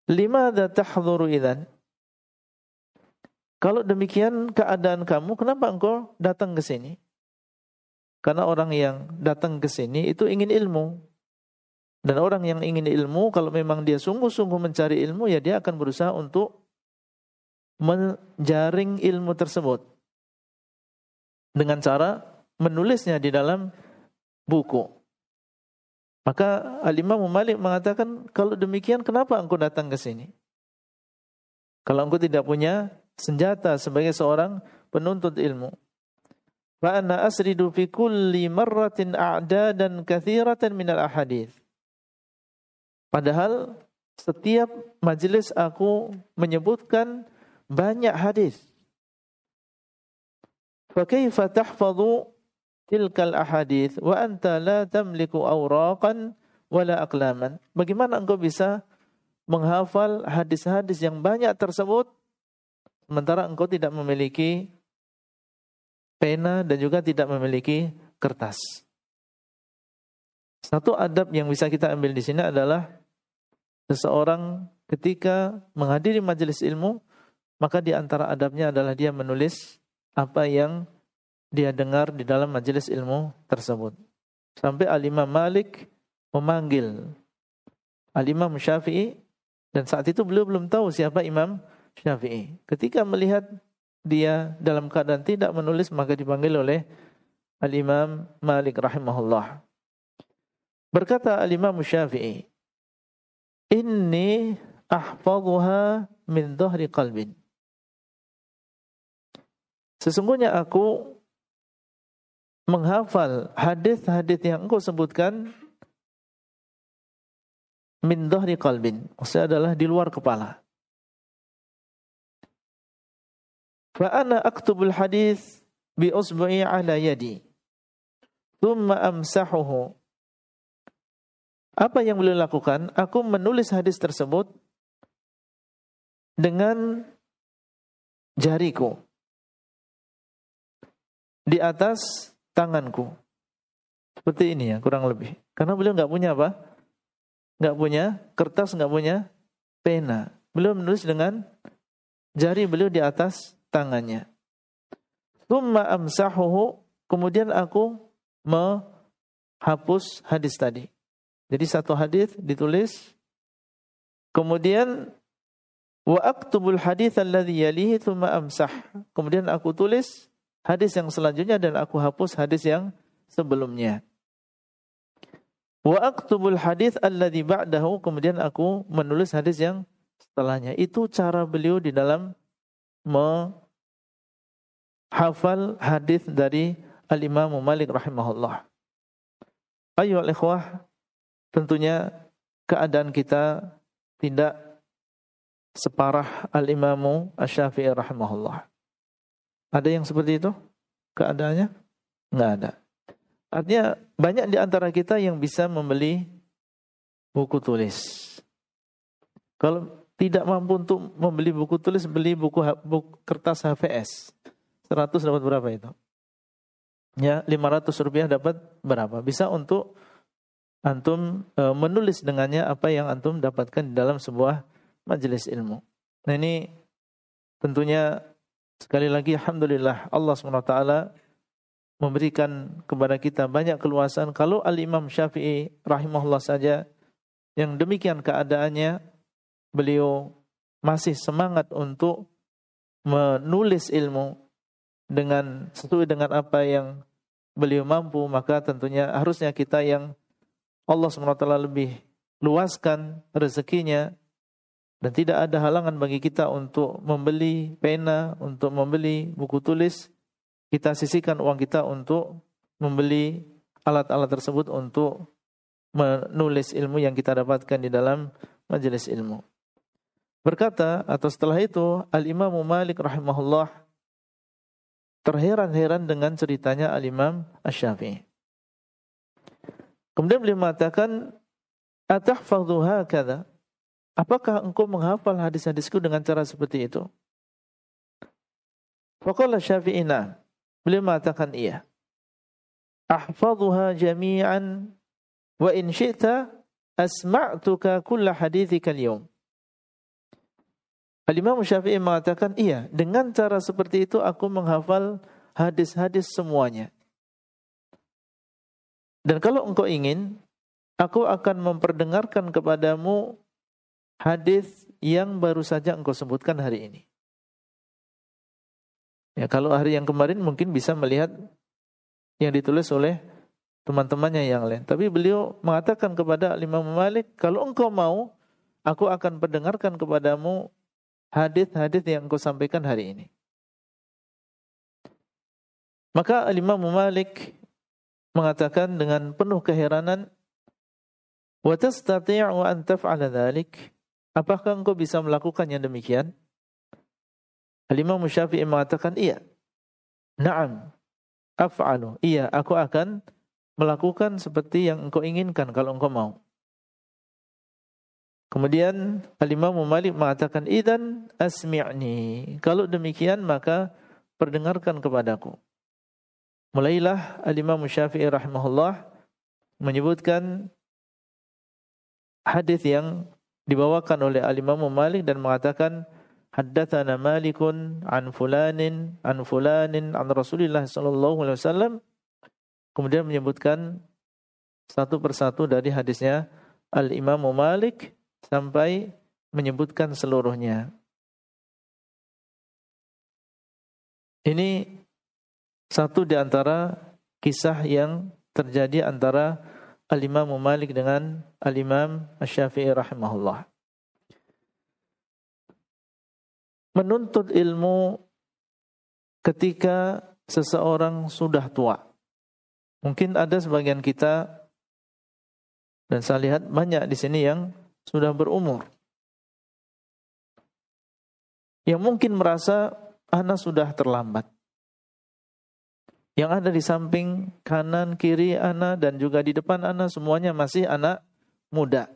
"Limadha tahdhuru idzan?" Kalau demikian keadaan kamu, kenapa engkau datang ke sini? Karena orang yang datang ke sini itu ingin ilmu. Dan orang yang ingin ilmu, kalau memang dia sungguh-sungguh mencari ilmu, ya dia akan berusaha untuk menjaring ilmu tersebut. Dengan cara menulisnya di dalam buku. Maka Al-Imam Malik mengatakan, kalau demikian kenapa engkau datang ke sini? Kalau engkau tidak punya senjata sebagai seorang penuntut ilmu. Fa ana asridu fi kulli marratin a'dadan katsiratan minal ahadits. Padahal setiap majelis aku menyebutkan banyak hadis. Tilkal ahadits wa anta la tamliku awraqan wala? Bagaimana engkau bisa menghafal hadis-hadis yang banyak tersebut sementara engkau tidak memiliki pena dan juga tidak memiliki kertas. Satu adab yang bisa kita ambil di sini adalah seseorang ketika menghadiri majelis ilmu, maka di antara adabnya adalah dia menulis apa yang dia dengar di dalam majelis ilmu tersebut. Sampai Al-Imam Malik memanggil Al-Imam Syafi'i dan saat itu beliau belum tahu siapa Imam Syafi'i. Ketika melihat dia dalam keadaan tidak menulis maka dipanggil oleh Al-Imam Malik rahimahullah. Berkata Al-Imam Syafi'i, "Inni ahfadhuha min dhahri qalbin." Sesungguhnya aku menghafal hadis-hadis yang engkau sebutkan min dhahri qalbin. Maksudnya adalah di luar kepala. Fa ana aktubul hadis bi usbu'i ala yadi. Thumma amsahuhu apa yang beliau lakukan? Aku menulis hadis tersebut dengan jariku di atas tanganku. Seperti ini ya, kurang lebih. Karena beliau nggak punya apa? Nggak punya kertas, nggak punya pena. Beliau menulis dengan jari beliau di atas tangannya. Thumma amsahuhu, kemudian aku menghapus hadis tadi. Jadi satu hadis ditulis kemudian wa aktubul hadis alladhi yalihi thumma amsah. Kemudian aku tulis hadis yang selanjutnya dan aku hapus hadis yang sebelumnya. Wa aktubul hadis alladhi ba'dahu kemudian aku menulis hadis yang setelahnya. Itu cara beliau di dalam menghafal hadis dari Al-Imam Malik rahimahullah. Ayo ikhwah, tentunya keadaan kita tidak separah Al-Imamu Asy-Syafi'i rahimahullah. Ada yang seperti itu? Keadaannya? Enggak ada. Artinya banyak di antara kita yang bisa membeli buku tulis. Kalau tidak mampu untuk membeli buku tulis, beli buku, buku kertas HVS. 100 dapat berapa itu? Ya, 500 rupiah dapat berapa? Bisa untuk antum e, menulis dengannya apa yang antum dapatkan di dalam sebuah majelis ilmu. Nah ini tentunya sekali lagi alhamdulillah Allah SWT memberikan kepada kita banyak keluasan. Kalau Al-Imam Syafi'i rahimahullah saja yang demikian keadaannya beliau masih semangat untuk menulis ilmu dengan sesuai dengan apa yang beliau mampu maka tentunya harusnya kita yang Allah SWT lebih luaskan rezekinya dan tidak ada halangan bagi kita untuk membeli pena, untuk membeli buku tulis. Kita sisihkan uang kita untuk membeli alat-alat tersebut untuk menulis ilmu yang kita dapatkan di dalam majelis ilmu. Berkata atau setelah itu Al-Imam Malik rahimahullah terheran-heran dengan ceritanya Al-Imam Asy-Syafi'i. Kemudian beliau mengatakan, "Atahfadhu hakadha?" Apakah engkau menghafal hadis-hadisku dengan cara seperti itu? Faqala Syafi'ina. Beliau mengatakan iya. Ahfadhuha jami'an wa in syi'ta asma'tuka kulla hadithika al-yawm. Al-Imam Syafi'i mengatakan iya, dengan cara seperti itu aku menghafal hadis-hadis semuanya. Dan kalau engkau ingin, aku akan memperdengarkan kepadamu hadis yang baru saja engkau sebutkan hari ini. Ya, kalau hari yang kemarin mungkin bisa melihat yang ditulis oleh teman-temannya yang lain. Tapi beliau mengatakan kepada Imam Malik, kalau engkau mau, aku akan pendengarkan kepadamu hadis-hadis yang engkau sampaikan hari ini. Maka Imam Malik mengatakan dengan penuh keheranan, "Wa tastati'u an taf'ala dhalik?" Apakah engkau bisa melakukan yang demikian? Al-Imam mengatakan, "Iya." Naam. Af'alu. Iya, aku akan melakukan seperti yang engkau inginkan kalau engkau mau. Kemudian Al-Imam Malik mengatakan idan asmi'ni. Kalau demikian maka perdengarkan kepadaku. Mulailah Al-Imam Syafi'i rahimahullah menyebutkan hadis yang dibawakan oleh Al-Imam Malik dan mengatakan haddatsana Malikun an fulanin an fulanin an Rasulillah sallallahu alaihi wasallam kemudian menyebutkan satu persatu dari hadisnya Al-Imam Malik sampai menyebutkan seluruhnya. Ini satu di antara kisah yang terjadi antara Al-Imam Malik dengan Al-Imam Asy-Syafi'i rahimahullah. Menuntut ilmu ketika seseorang sudah tua. Mungkin ada sebagian kita dan saya lihat banyak di sini yang sudah berumur. Yang mungkin merasa anak sudah terlambat. Yang ada di samping kanan, kiri anak dan juga di depan anak semuanya masih anak muda.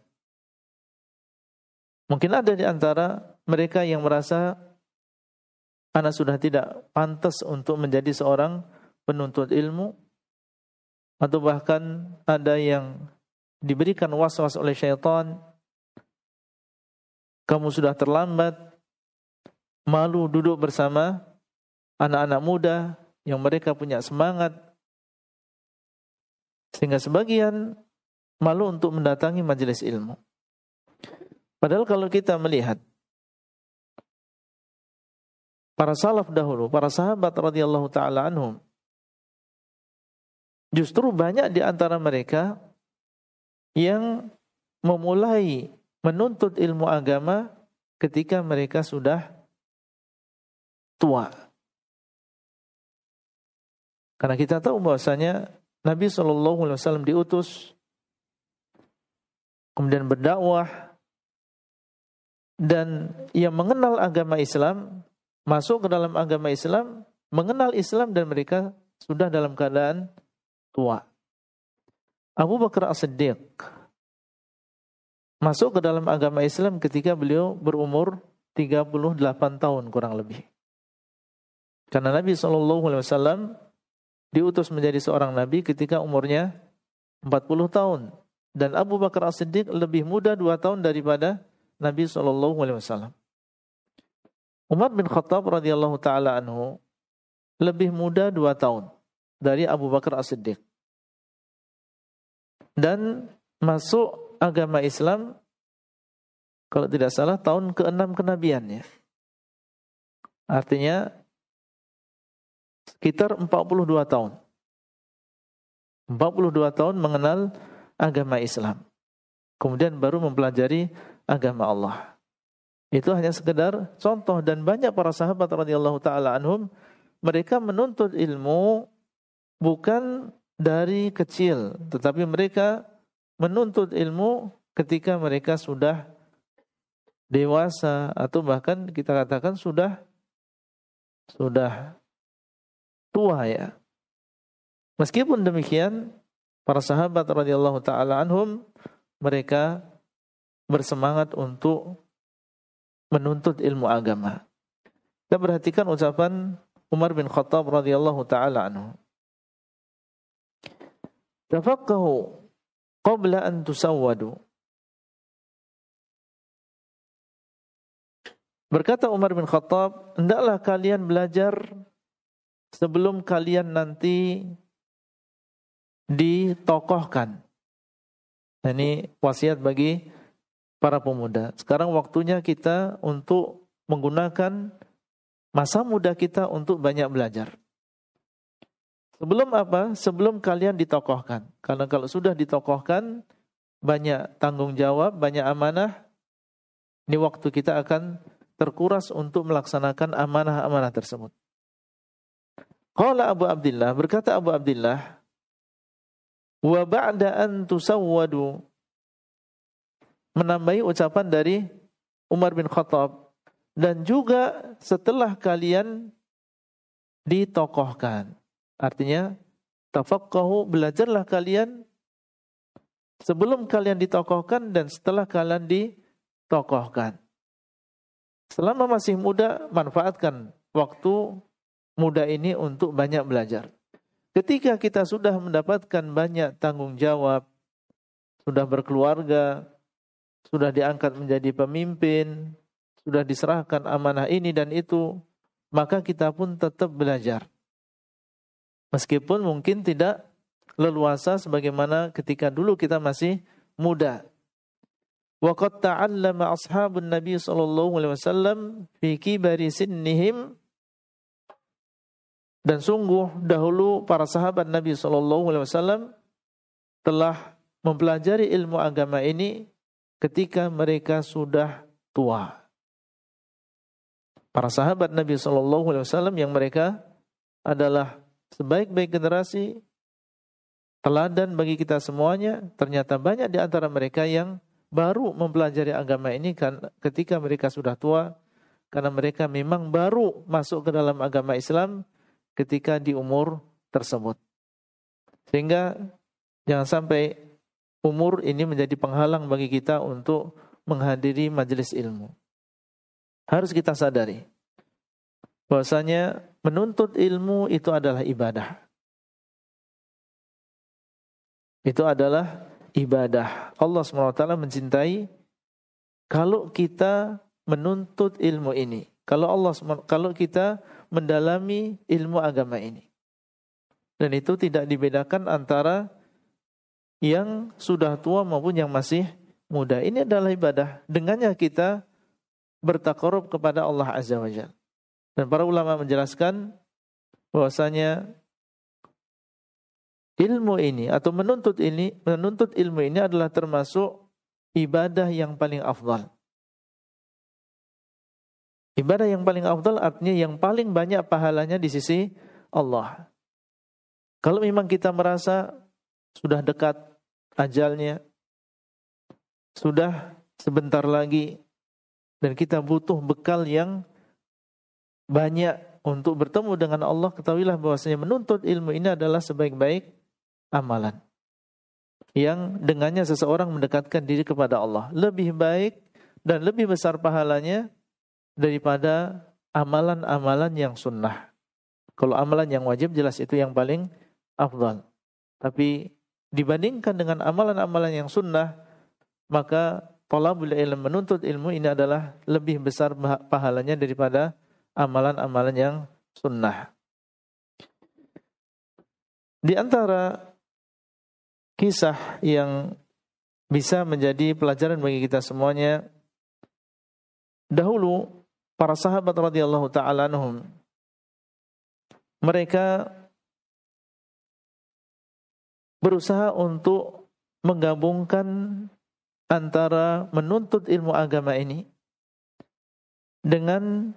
Mungkin ada di antara mereka yang merasa anak sudah tidak pantas untuk menjadi seorang penuntut ilmu atau bahkan ada yang diberikan was-was oleh syaitan kamu sudah terlambat, malu duduk bersama anak-anak muda yang mereka punya semangat, sehingga sebagian malu untuk mendatangi majelis ilmu. Padahal kalau kita melihat para salaf dahulu, para sahabat radhiyallahu taala anhum, justru banyak di antara mereka yang memulai menuntut ilmu agama ketika mereka sudah tua. Karena kita tahu bahwasanya Nabi Shallallahu Alaihi Wasallam diutus, kemudian berdakwah, dan yang mengenal agama Islam masuk ke dalam agama Islam, mengenal Islam dan mereka sudah dalam keadaan tua. Abu Bakar As-Siddiq masuk ke dalam agama Islam ketika beliau berumur 38 tahun kurang lebih. Karena Nabi SAW diutus menjadi seorang nabi ketika umurnya 40 tahun dan Abu Bakar As-Siddiq lebih muda 2 tahun daripada Nabi SAW. Umar bin Khattab radhiyallahu taala anhu lebih muda 2 tahun dari Abu Bakar As-Siddiq. Dan masuk agama Islam kalau tidak salah tahun ke-6 kenabiannya. Artinya sekitar 42 tahun. 42 tahun mengenal agama Islam. Kemudian baru mempelajari agama Allah. Itu hanya sekedar contoh dan banyak para sahabat radhiyallahu taala anhum mereka menuntut ilmu bukan dari kecil, tetapi mereka menuntut ilmu ketika mereka sudah dewasa atau bahkan kita katakan sudah sudah tua ya. Meskipun demikian, para sahabat radhiyallahu taala anhum mereka bersemangat untuk menuntut ilmu agama. Kita perhatikan ucapan Umar bin Khattab radhiyallahu taala anhu. Tafaqahu qabla an tusawwadu. Berkata Umar bin Khattab, hendaklah kalian belajar sebelum kalian nanti ditokohkan. Ini wasiat bagi para pemuda. Sekarang waktunya kita untuk menggunakan masa muda kita untuk banyak belajar. Sebelum apa? Sebelum kalian ditokohkan. Karena kalau sudah ditokohkan, banyak tanggung jawab, banyak amanah. Ini waktu kita akan terkuras untuk melaksanakan amanah-amanah tersebut. Qala Abu Abdullah, berkata Abu Abdullah, wa ba'da an menambahi ucapan dari Umar bin Khattab dan juga setelah kalian ditokohkan. Artinya tafaqahu belajarlah kalian sebelum kalian ditokohkan dan setelah kalian di tokohkan. Selama masih muda, manfaatkan waktu muda ini untuk banyak belajar. Ketika kita sudah mendapatkan banyak tanggung jawab, sudah berkeluarga, sudah diangkat menjadi pemimpin, sudah diserahkan amanah ini dan itu, maka kita pun tetap belajar. Meskipun mungkin tidak leluasa sebagaimana ketika dulu kita masih muda. Waqad ta'allama ashabun Nabi sallallahu alaihi wasallam fi kibari sinnihim dan sungguh dahulu para sahabat Nabi sallallahu alaihi wasallam telah mempelajari ilmu agama ini ketika mereka sudah tua. Para sahabat Nabi sallallahu alaihi wasallam yang mereka adalah sebaik-baik generasi teladan bagi kita semuanya, ternyata banyak di antara mereka yang baru mempelajari agama ini kan ketika mereka sudah tua karena mereka memang baru masuk ke dalam agama Islam ketika di umur tersebut. Sehingga jangan sampai umur ini menjadi penghalang bagi kita untuk menghadiri majelis ilmu. Harus kita sadari bahwasanya menuntut ilmu itu adalah ibadah. Itu adalah ibadah. Allah SWT mencintai kalau kita menuntut ilmu ini. Kalau Allah kalau kita mendalami ilmu agama ini. Dan itu tidak dibedakan antara yang sudah tua maupun yang masih muda. Ini adalah ibadah. Dengannya kita bertakarub kepada Allah Azza wa Jalla. Dan para ulama menjelaskan bahwasanya ilmu ini atau menuntut ini menuntut ilmu ini adalah termasuk ibadah yang paling afdal. Ibadah yang paling afdal artinya yang paling banyak pahalanya di sisi Allah. Kalau memang kita merasa sudah dekat ajalnya, sudah sebentar lagi dan kita butuh bekal yang banyak untuk bertemu dengan Allah, ketahuilah bahwasanya menuntut ilmu ini adalah sebaik-baik amalan yang dengannya seseorang mendekatkan diri kepada Allah lebih baik dan lebih besar pahalanya daripada amalan-amalan yang sunnah. Kalau amalan yang wajib jelas itu yang paling afdal. Tapi dibandingkan dengan amalan-amalan yang sunnah, maka talabul ilm menuntut ilmu ini adalah lebih besar pahalanya daripada amalan-amalan yang sunnah. Di antara kisah yang bisa menjadi pelajaran bagi kita semuanya. Dahulu para sahabat radhiyallahu taala anhum mereka berusaha untuk menggabungkan antara menuntut ilmu agama ini dengan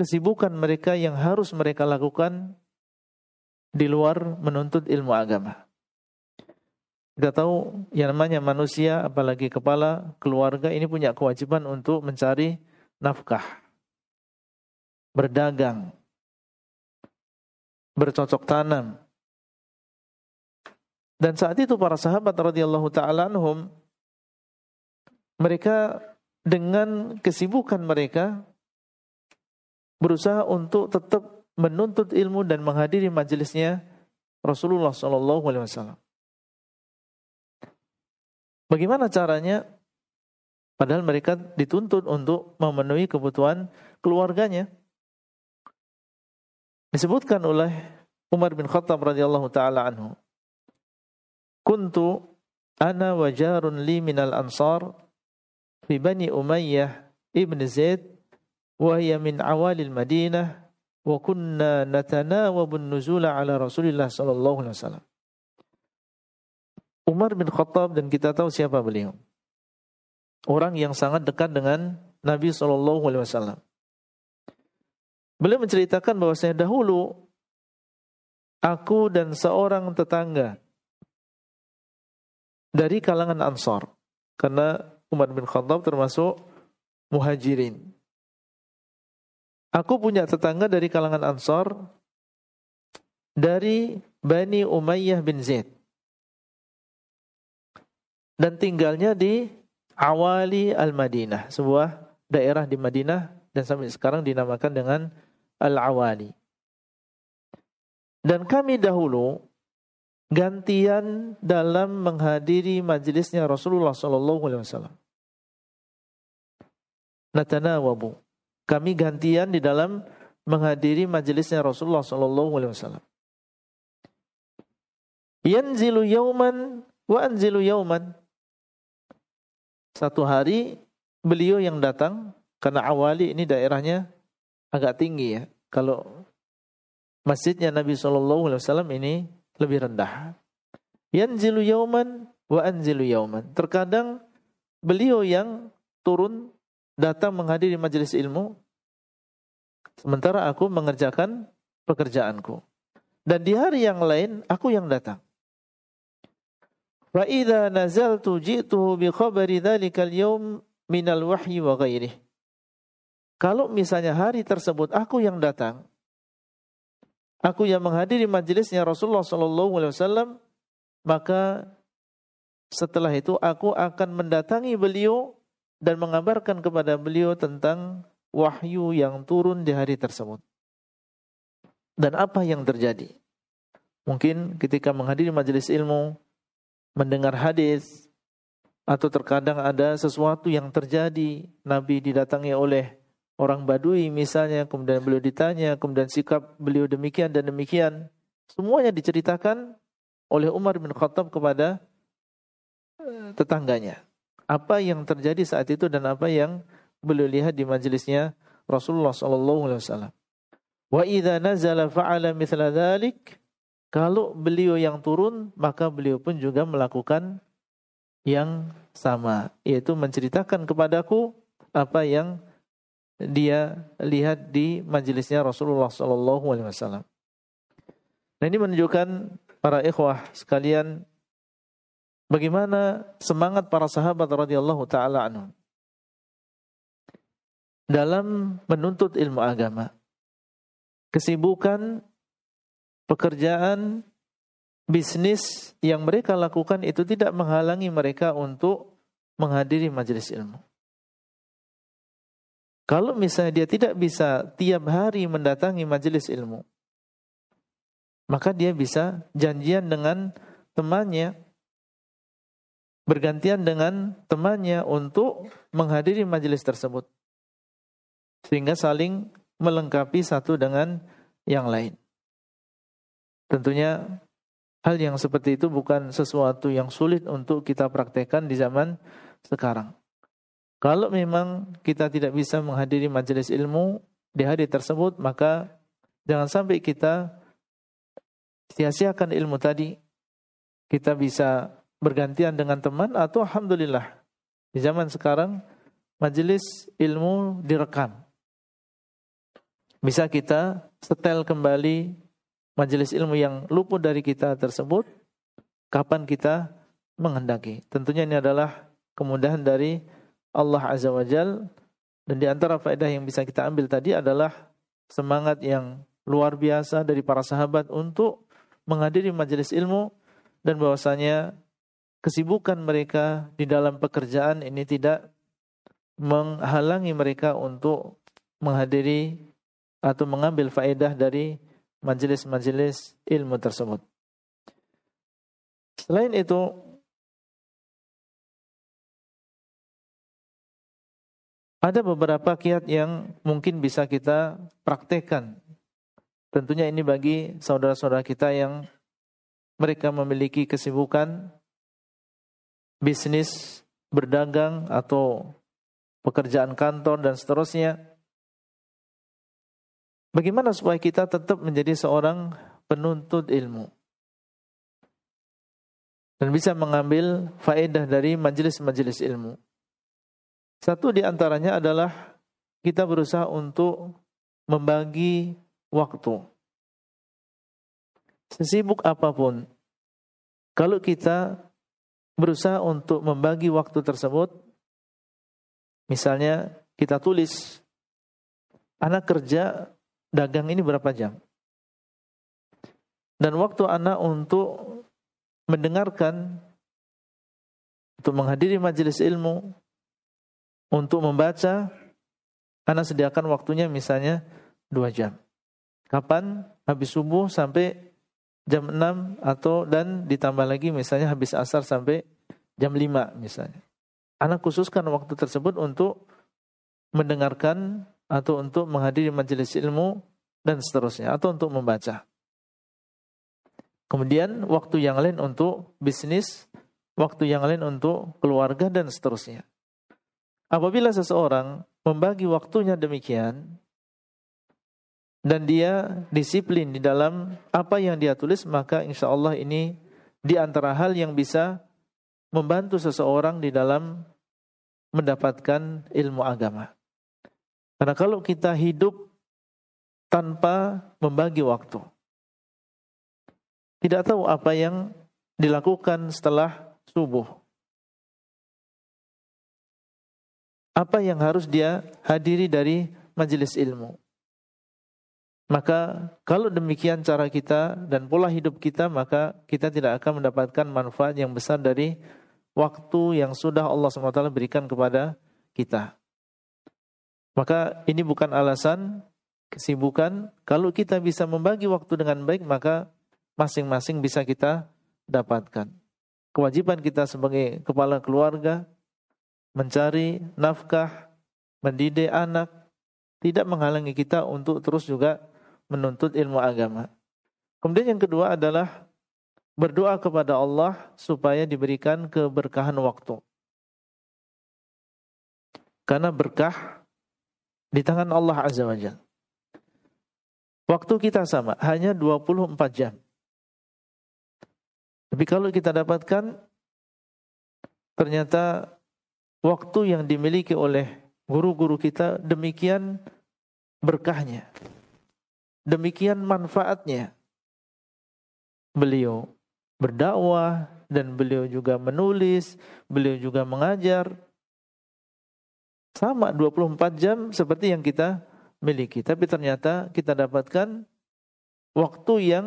kesibukan mereka yang harus mereka lakukan di luar menuntut ilmu agama. Kita tahu yang namanya manusia, apalagi kepala keluarga ini punya kewajiban untuk mencari nafkah, berdagang, bercocok tanam. Dan saat itu para sahabat radhiyallahu taala anhum mereka dengan kesibukan mereka berusaha untuk tetap menuntut ilmu dan menghadiri majelisnya Rasulullah sallallahu alaihi wasallam. Bagaimana caranya? Padahal mereka dituntut untuk memenuhi kebutuhan keluarganya. Disebutkan oleh Umar bin Khattab radhiyallahu taala anhu. Kuntu ana wajarun li minal ansar fi bani Umayyah ibn Zaid wa hiya min awalil Madinah wa kunna natanawabu nuzula ala Rasulillah sallallahu alaihi wasallam. Umar bin Khattab dan kita tahu siapa beliau. Orang yang sangat dekat dengan Nabi Shallallahu Alaihi Wasallam. Beliau menceritakan bahwasanya dahulu aku dan seorang tetangga dari kalangan Ansar karena Umar bin Khattab termasuk muhajirin. Aku punya tetangga dari kalangan Ansar dari Bani Umayyah bin Zaid dan tinggalnya di Awali Al-Madinah, sebuah daerah di Madinah dan sampai sekarang dinamakan dengan Al-Awali. Dan kami dahulu gantian dalam menghadiri majelisnya Rasulullah sallallahu alaihi wasallam. Natanawabu. Kami gantian di dalam menghadiri majelisnya Rasulullah sallallahu alaihi wasallam. Yanzilu yauman wa anzilu yauman. Satu hari beliau yang datang karena awali ini daerahnya agak tinggi ya. Kalau masjidnya Nabi Shallallahu Alaihi Wasallam ini lebih rendah. Yanzilu yauman wa anzilu yauman. Terkadang beliau yang turun datang menghadiri majelis ilmu sementara aku mengerjakan pekerjaanku. Dan di hari yang lain aku yang datang. Wa idza nazaltu ji'tuhu bi khabari dzalikal yaum minal wahyi wa ghairihi. Kalau misalnya hari tersebut aku yang datang, aku yang menghadiri majelisnya Rasulullah sallallahu alaihi wasallam, maka setelah itu aku akan mendatangi beliau dan mengabarkan kepada beliau tentang wahyu yang turun di hari tersebut. Dan apa yang terjadi? Mungkin ketika menghadiri majelis ilmu, mendengar hadis atau terkadang ada sesuatu yang terjadi Nabi didatangi oleh orang Badui misalnya kemudian beliau ditanya kemudian sikap beliau demikian dan demikian semuanya diceritakan oleh Umar bin Khattab kepada eh, tetangganya. Apa yang terjadi saat itu dan apa yang beliau lihat di majelisnya Rasulullah sallallahu alaihi wasallam. Wa idza nazala fa'ala mithla dzalik kalau beliau yang turun, maka beliau pun juga melakukan yang sama, yaitu menceritakan kepadaku apa yang dia lihat di majelisnya Rasulullah Sallallahu Alaihi Wasallam. Nah ini menunjukkan para ikhwah sekalian bagaimana semangat para sahabat radhiyallahu taala anhum dalam menuntut ilmu agama. Kesibukan pekerjaan bisnis yang mereka lakukan itu tidak menghalangi mereka untuk menghadiri majelis ilmu. Kalau misalnya dia tidak bisa tiap hari mendatangi majelis ilmu, maka dia bisa janjian dengan temannya, bergantian dengan temannya untuk menghadiri majelis tersebut. Sehingga saling melengkapi satu dengan yang lain. Tentunya hal yang seperti itu bukan sesuatu yang sulit untuk kita praktekkan di zaman sekarang. Kalau memang kita tidak bisa menghadiri majelis ilmu di hari tersebut, maka jangan sampai kita sia-siakan ilmu tadi. Kita bisa bergantian dengan teman atau alhamdulillah di zaman sekarang majelis ilmu direkam. Bisa kita setel kembali majelis ilmu yang luput dari kita tersebut kapan kita menghendaki. Tentunya ini adalah kemudahan dari Allah Azza wa Jal dan di antara faedah yang bisa kita ambil tadi adalah semangat yang luar biasa dari para sahabat untuk menghadiri majelis ilmu dan bahwasanya kesibukan mereka di dalam pekerjaan ini tidak menghalangi mereka untuk menghadiri atau mengambil faedah dari majelis-majelis ilmu tersebut. Selain itu, ada beberapa kiat yang mungkin bisa kita praktekkan. Tentunya ini bagi saudara-saudara kita yang mereka memiliki kesibukan bisnis, berdagang atau pekerjaan kantor dan seterusnya Bagaimana supaya kita tetap menjadi seorang penuntut ilmu? Dan bisa mengambil faedah dari majelis-majelis ilmu. Satu di antaranya adalah kita berusaha untuk membagi waktu. Sesibuk apa pun, kalau kita berusaha untuk membagi waktu tersebut, misalnya kita tulis, anak kerja dagang ini berapa jam? Dan waktu anak untuk mendengarkan, untuk menghadiri majelis ilmu, untuk membaca, Anda sediakan waktunya misalnya dua jam. Kapan? Habis subuh sampai jam 6 atau dan ditambah lagi misalnya habis asar sampai jam 5 misalnya. Anak khususkan waktu tersebut untuk mendengarkan atau untuk menghadiri majelis ilmu dan seterusnya atau untuk membaca. Kemudian waktu yang lain untuk bisnis, waktu yang lain untuk keluarga dan seterusnya. Apabila seseorang membagi waktunya demikian dan dia disiplin di dalam apa yang dia tulis, maka insya Allah ini di antara hal yang bisa membantu seseorang di dalam mendapatkan ilmu agama. Karena kalau kita hidup tanpa membagi waktu, tidak tahu apa yang dilakukan setelah subuh, apa yang harus dia hadiri dari majelis ilmu. Maka kalau demikian cara kita dan pola hidup kita, maka kita tidak akan mendapatkan manfaat yang besar dari waktu yang sudah Allah SWT berikan kepada kita. Maka ini bukan alasan kesibukan. Kalau kita bisa membagi waktu dengan baik, maka masing-masing bisa kita dapatkan. Kewajiban kita sebagai kepala keluarga, mencari nafkah, mendidik anak, tidak menghalangi kita untuk terus juga menuntut ilmu agama. Kemudian yang kedua adalah berdoa kepada Allah supaya diberikan keberkahan waktu. Karena berkah di tangan Allah Azza wa Jalla. Waktu kita sama, hanya 24 jam. Tapi kalau kita dapatkan, ternyata waktu yang dimiliki oleh guru-guru kita demikian berkahnya. Demikian manfaatnya. Beliau berdakwah dan beliau juga menulis, beliau juga mengajar. Sama 24 jam seperti yang kita miliki, tapi ternyata kita dapatkan waktu yang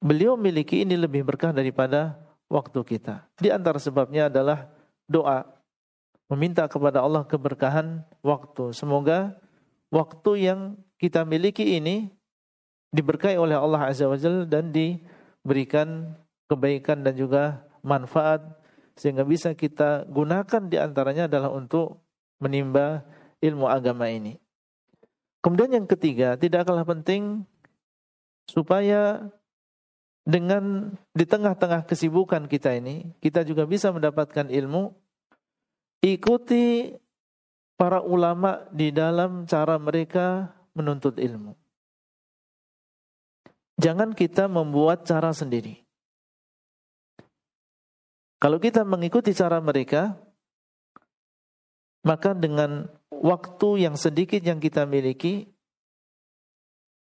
beliau miliki ini lebih berkah daripada waktu kita. Di antara sebabnya adalah doa meminta kepada Allah keberkahan waktu. Semoga waktu yang kita miliki ini diberkahi oleh Allah Azza wa Jalla dan diberikan kebaikan dan juga manfaat sehingga bisa kita gunakan di antaranya adalah untuk menimba ilmu agama ini. Kemudian yang ketiga, tidak kalah penting supaya dengan di tengah-tengah kesibukan kita ini, kita juga bisa mendapatkan ilmu Ikuti para ulama di dalam cara mereka menuntut ilmu. Jangan kita membuat cara sendiri. Kalau kita mengikuti cara mereka, maka dengan waktu yang sedikit yang kita miliki,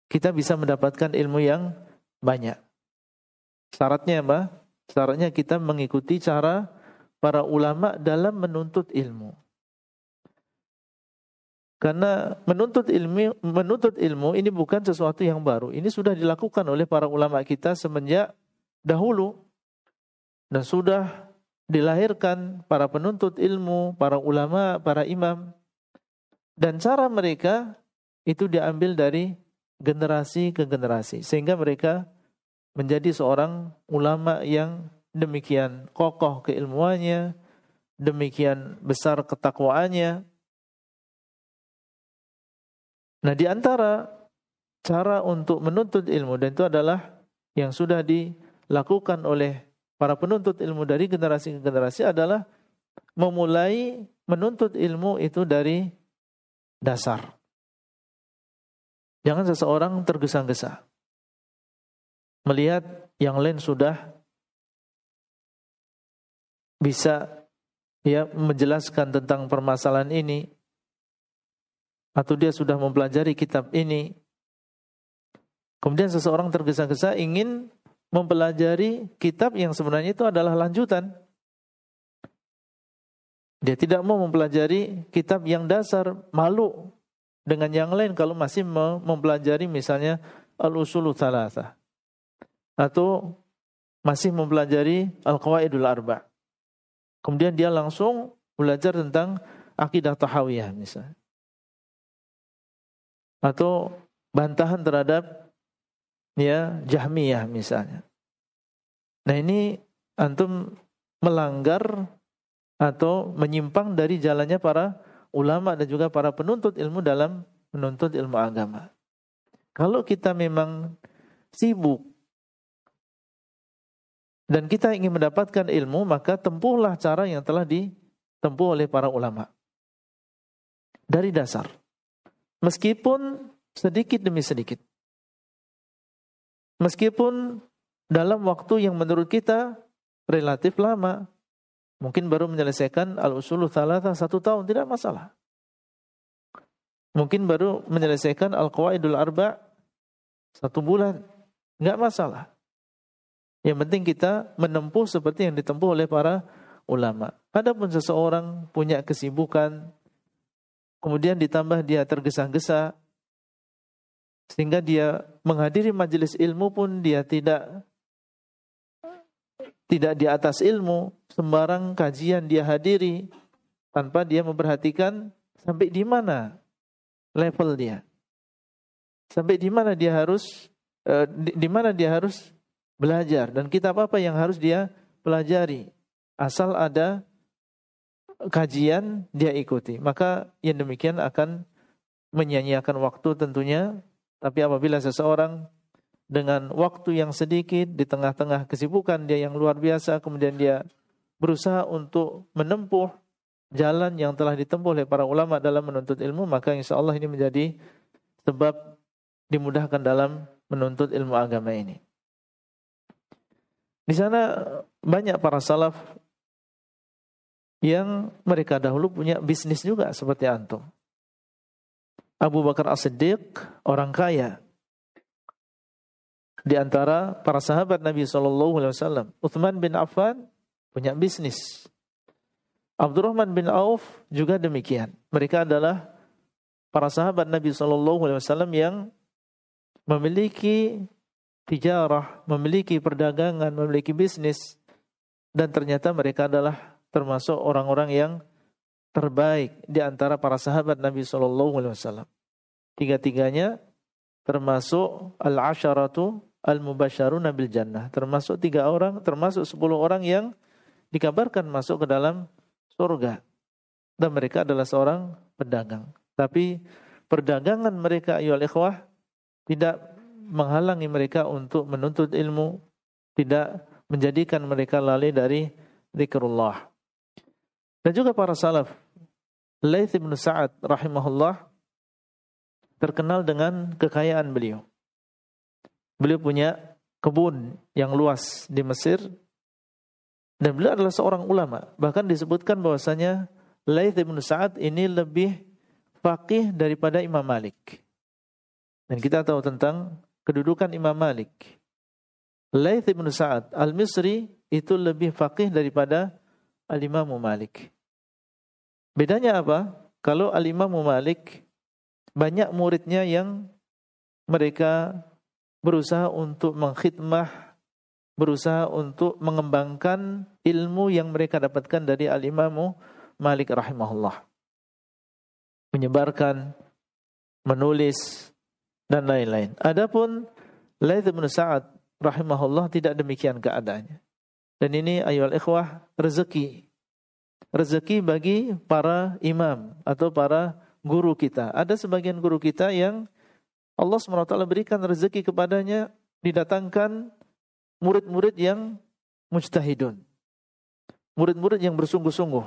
kita bisa mendapatkan ilmu yang banyak. Syaratnya apa? Syaratnya kita mengikuti cara para ulama dalam menuntut ilmu. Karena menuntut ilmu menuntut ilmu ini bukan sesuatu yang baru. Ini sudah dilakukan oleh para ulama kita semenjak dahulu dan sudah dilahirkan para penuntut ilmu, para ulama, para imam. Dan cara mereka itu diambil dari generasi ke generasi sehingga mereka menjadi seorang ulama yang demikian kokoh keilmuannya, demikian besar ketakwaannya. Nah, di antara cara untuk menuntut ilmu dan itu adalah yang sudah dilakukan oleh para penuntut ilmu dari generasi ke generasi adalah memulai menuntut ilmu itu dari dasar. Jangan seseorang tergesa-gesa. Melihat yang lain sudah bisa ya menjelaskan tentang permasalahan ini. Atau dia sudah mempelajari kitab ini. Kemudian seseorang tergesa-gesa ingin mempelajari kitab yang sebenarnya itu adalah lanjutan. Dia tidak mau mempelajari kitab yang dasar malu dengan yang lain kalau masih mempelajari misalnya al-usulu thalatha. Atau masih mempelajari al-qawaidul arba' Kemudian dia langsung belajar tentang akidah tahawiyah misalnya. Atau bantahan terhadap ya Jahmiyah misalnya. Nah ini antum melanggar atau menyimpang dari jalannya para ulama dan juga para penuntut ilmu dalam menuntut ilmu agama. Kalau kita memang sibuk dan kita ingin mendapatkan ilmu, maka tempuhlah cara yang telah ditempuh oleh para ulama. Dari dasar. Meskipun sedikit demi sedikit. Meskipun dalam waktu yang menurut kita relatif lama. Mungkin baru menyelesaikan al-usulu thalatha satu tahun, tidak masalah. Mungkin baru menyelesaikan al-qawaidul arba' satu bulan, nggak masalah. Yang penting kita menempuh seperti yang ditempuh oleh para ulama. Adapun seseorang punya kesibukan, kemudian ditambah dia tergesa-gesa, sehingga dia menghadiri majelis ilmu pun dia tidak tidak di atas ilmu, sembarang kajian dia hadiri tanpa dia memperhatikan sampai di mana level dia. Sampai di mana dia harus eh, di, mana dia harus belajar dan kitab apa yang harus dia pelajari. Asal ada kajian dia ikuti. Maka yang demikian akan menyanyiakan waktu tentunya. Tapi apabila seseorang dengan waktu yang sedikit di tengah-tengah kesibukan dia yang luar biasa kemudian dia berusaha untuk menempuh jalan yang telah ditempuh oleh para ulama dalam menuntut ilmu maka insya Allah ini menjadi sebab dimudahkan dalam menuntut ilmu agama ini. Di sana banyak para salaf yang mereka dahulu punya bisnis juga seperti antum. Abu Bakar As-Siddiq orang kaya di antara para sahabat Nabi Shallallahu Alaihi Wasallam. Uthman bin Affan punya bisnis. Abdurrahman bin Auf juga demikian. Mereka adalah para sahabat Nabi Shallallahu Alaihi Wasallam yang memiliki tijarah, memiliki perdagangan, memiliki bisnis, dan ternyata mereka adalah termasuk orang-orang yang terbaik di antara para sahabat Nabi Shallallahu Alaihi Wasallam. Tiga-tiganya termasuk al-asharatu al-mubasyaruna bil jannah. Termasuk tiga orang, termasuk sepuluh orang yang dikabarkan masuk ke dalam surga. Dan mereka adalah seorang pedagang. Tapi perdagangan mereka ayol ikhwah tidak menghalangi mereka untuk menuntut ilmu, tidak menjadikan mereka lalai dari zikrullah. Dan juga para salaf, Laith bin Sa'ad rahimahullah terkenal dengan kekayaan beliau. Beliau punya kebun yang luas di Mesir dan beliau adalah seorang ulama. Bahkan disebutkan bahwasanya Laith bin Sa'ad ini lebih faqih daripada Imam Malik. Dan kita tahu tentang kedudukan Imam Malik. Laith bin Sa'ad Al-Misri itu lebih faqih daripada Al-Imam Malik. Bedanya apa? Kalau Al-Imam Malik banyak muridnya yang mereka berusaha untuk mengkhidmah, berusaha untuk mengembangkan ilmu yang mereka dapatkan dari al-imamu Malik rahimahullah. Menyebarkan, menulis, dan lain-lain. Adapun Laith bin Sa'ad rahimahullah tidak demikian keadaannya. Dan ini ayol ikhwah rezeki. Rezeki bagi para imam atau para guru kita. Ada sebagian guru kita yang Allah SWT berikan rezeki kepadanya didatangkan murid-murid yang mujtahidun. Murid-murid yang bersungguh-sungguh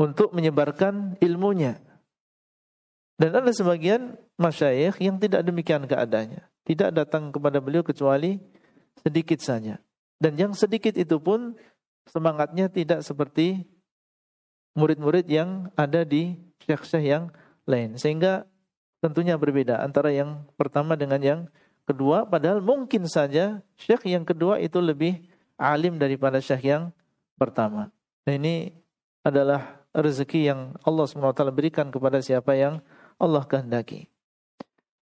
untuk menyebarkan ilmunya. Dan ada sebagian masyayikh yang tidak demikian keadaannya. Tidak datang kepada beliau kecuali sedikit saja. Dan yang sedikit itu pun semangatnya tidak seperti murid-murid yang ada di syekh-syekh yang lain. Sehingga tentunya berbeda antara yang pertama dengan yang kedua padahal mungkin saja syekh yang kedua itu lebih alim daripada syekh yang pertama. Nah ini adalah rezeki yang Allah SWT berikan kepada siapa yang Allah kehendaki.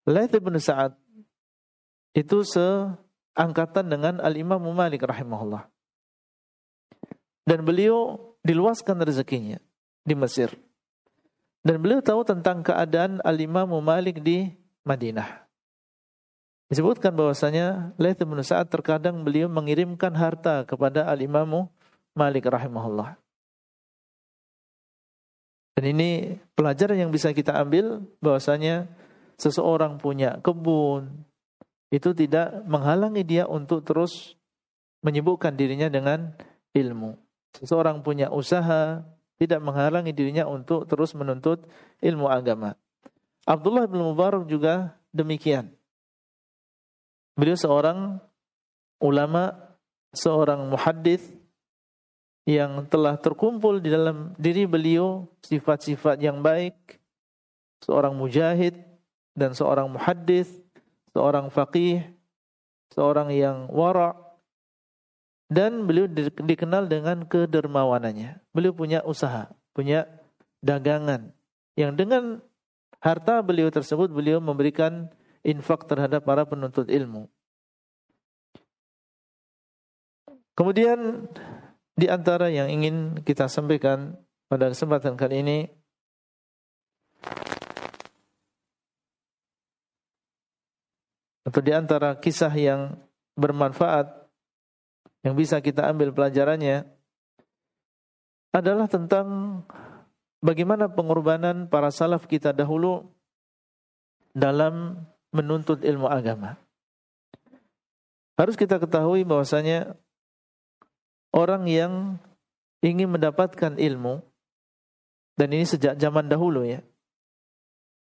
Laith bin Sa'ad itu seangkatan dengan Al-Imam Malik rahimahullah. dan beliau diluaskan rezekinya di Mesir. Dan beliau tahu tentang keadaan Al-Imam Malik di Madinah. Disebutkan bahwasanya Laith bin Sa'ad terkadang beliau mengirimkan harta kepada Al-Imam Malik rahimahullah. Dan ini pelajaran yang bisa kita ambil bahwasanya seseorang punya kebun itu tidak menghalangi dia untuk terus menyibukkan dirinya dengan ilmu. Seseorang punya usaha tidak menghalangi dirinya untuk terus menuntut ilmu agama. Abdullah bin Mubarak juga demikian. Beliau seorang ulama, seorang muhaddits yang telah terkumpul di dalam diri beliau sifat-sifat yang baik, seorang mujahid dan seorang muhaddis, seorang faqih, seorang yang wara dan beliau dikenal dengan kedermawanannya. Beliau punya usaha, punya dagangan yang dengan harta beliau tersebut beliau memberikan infak terhadap para penuntut ilmu. Kemudian di antara yang ingin kita sampaikan pada kesempatan kali ini atau di antara kisah yang bermanfaat yang bisa kita ambil pelajarannya adalah tentang bagaimana pengorbanan para salaf kita dahulu dalam menuntut ilmu agama. Harus kita ketahui bahwasanya orang yang ingin mendapatkan ilmu dan ini sejak zaman dahulu ya.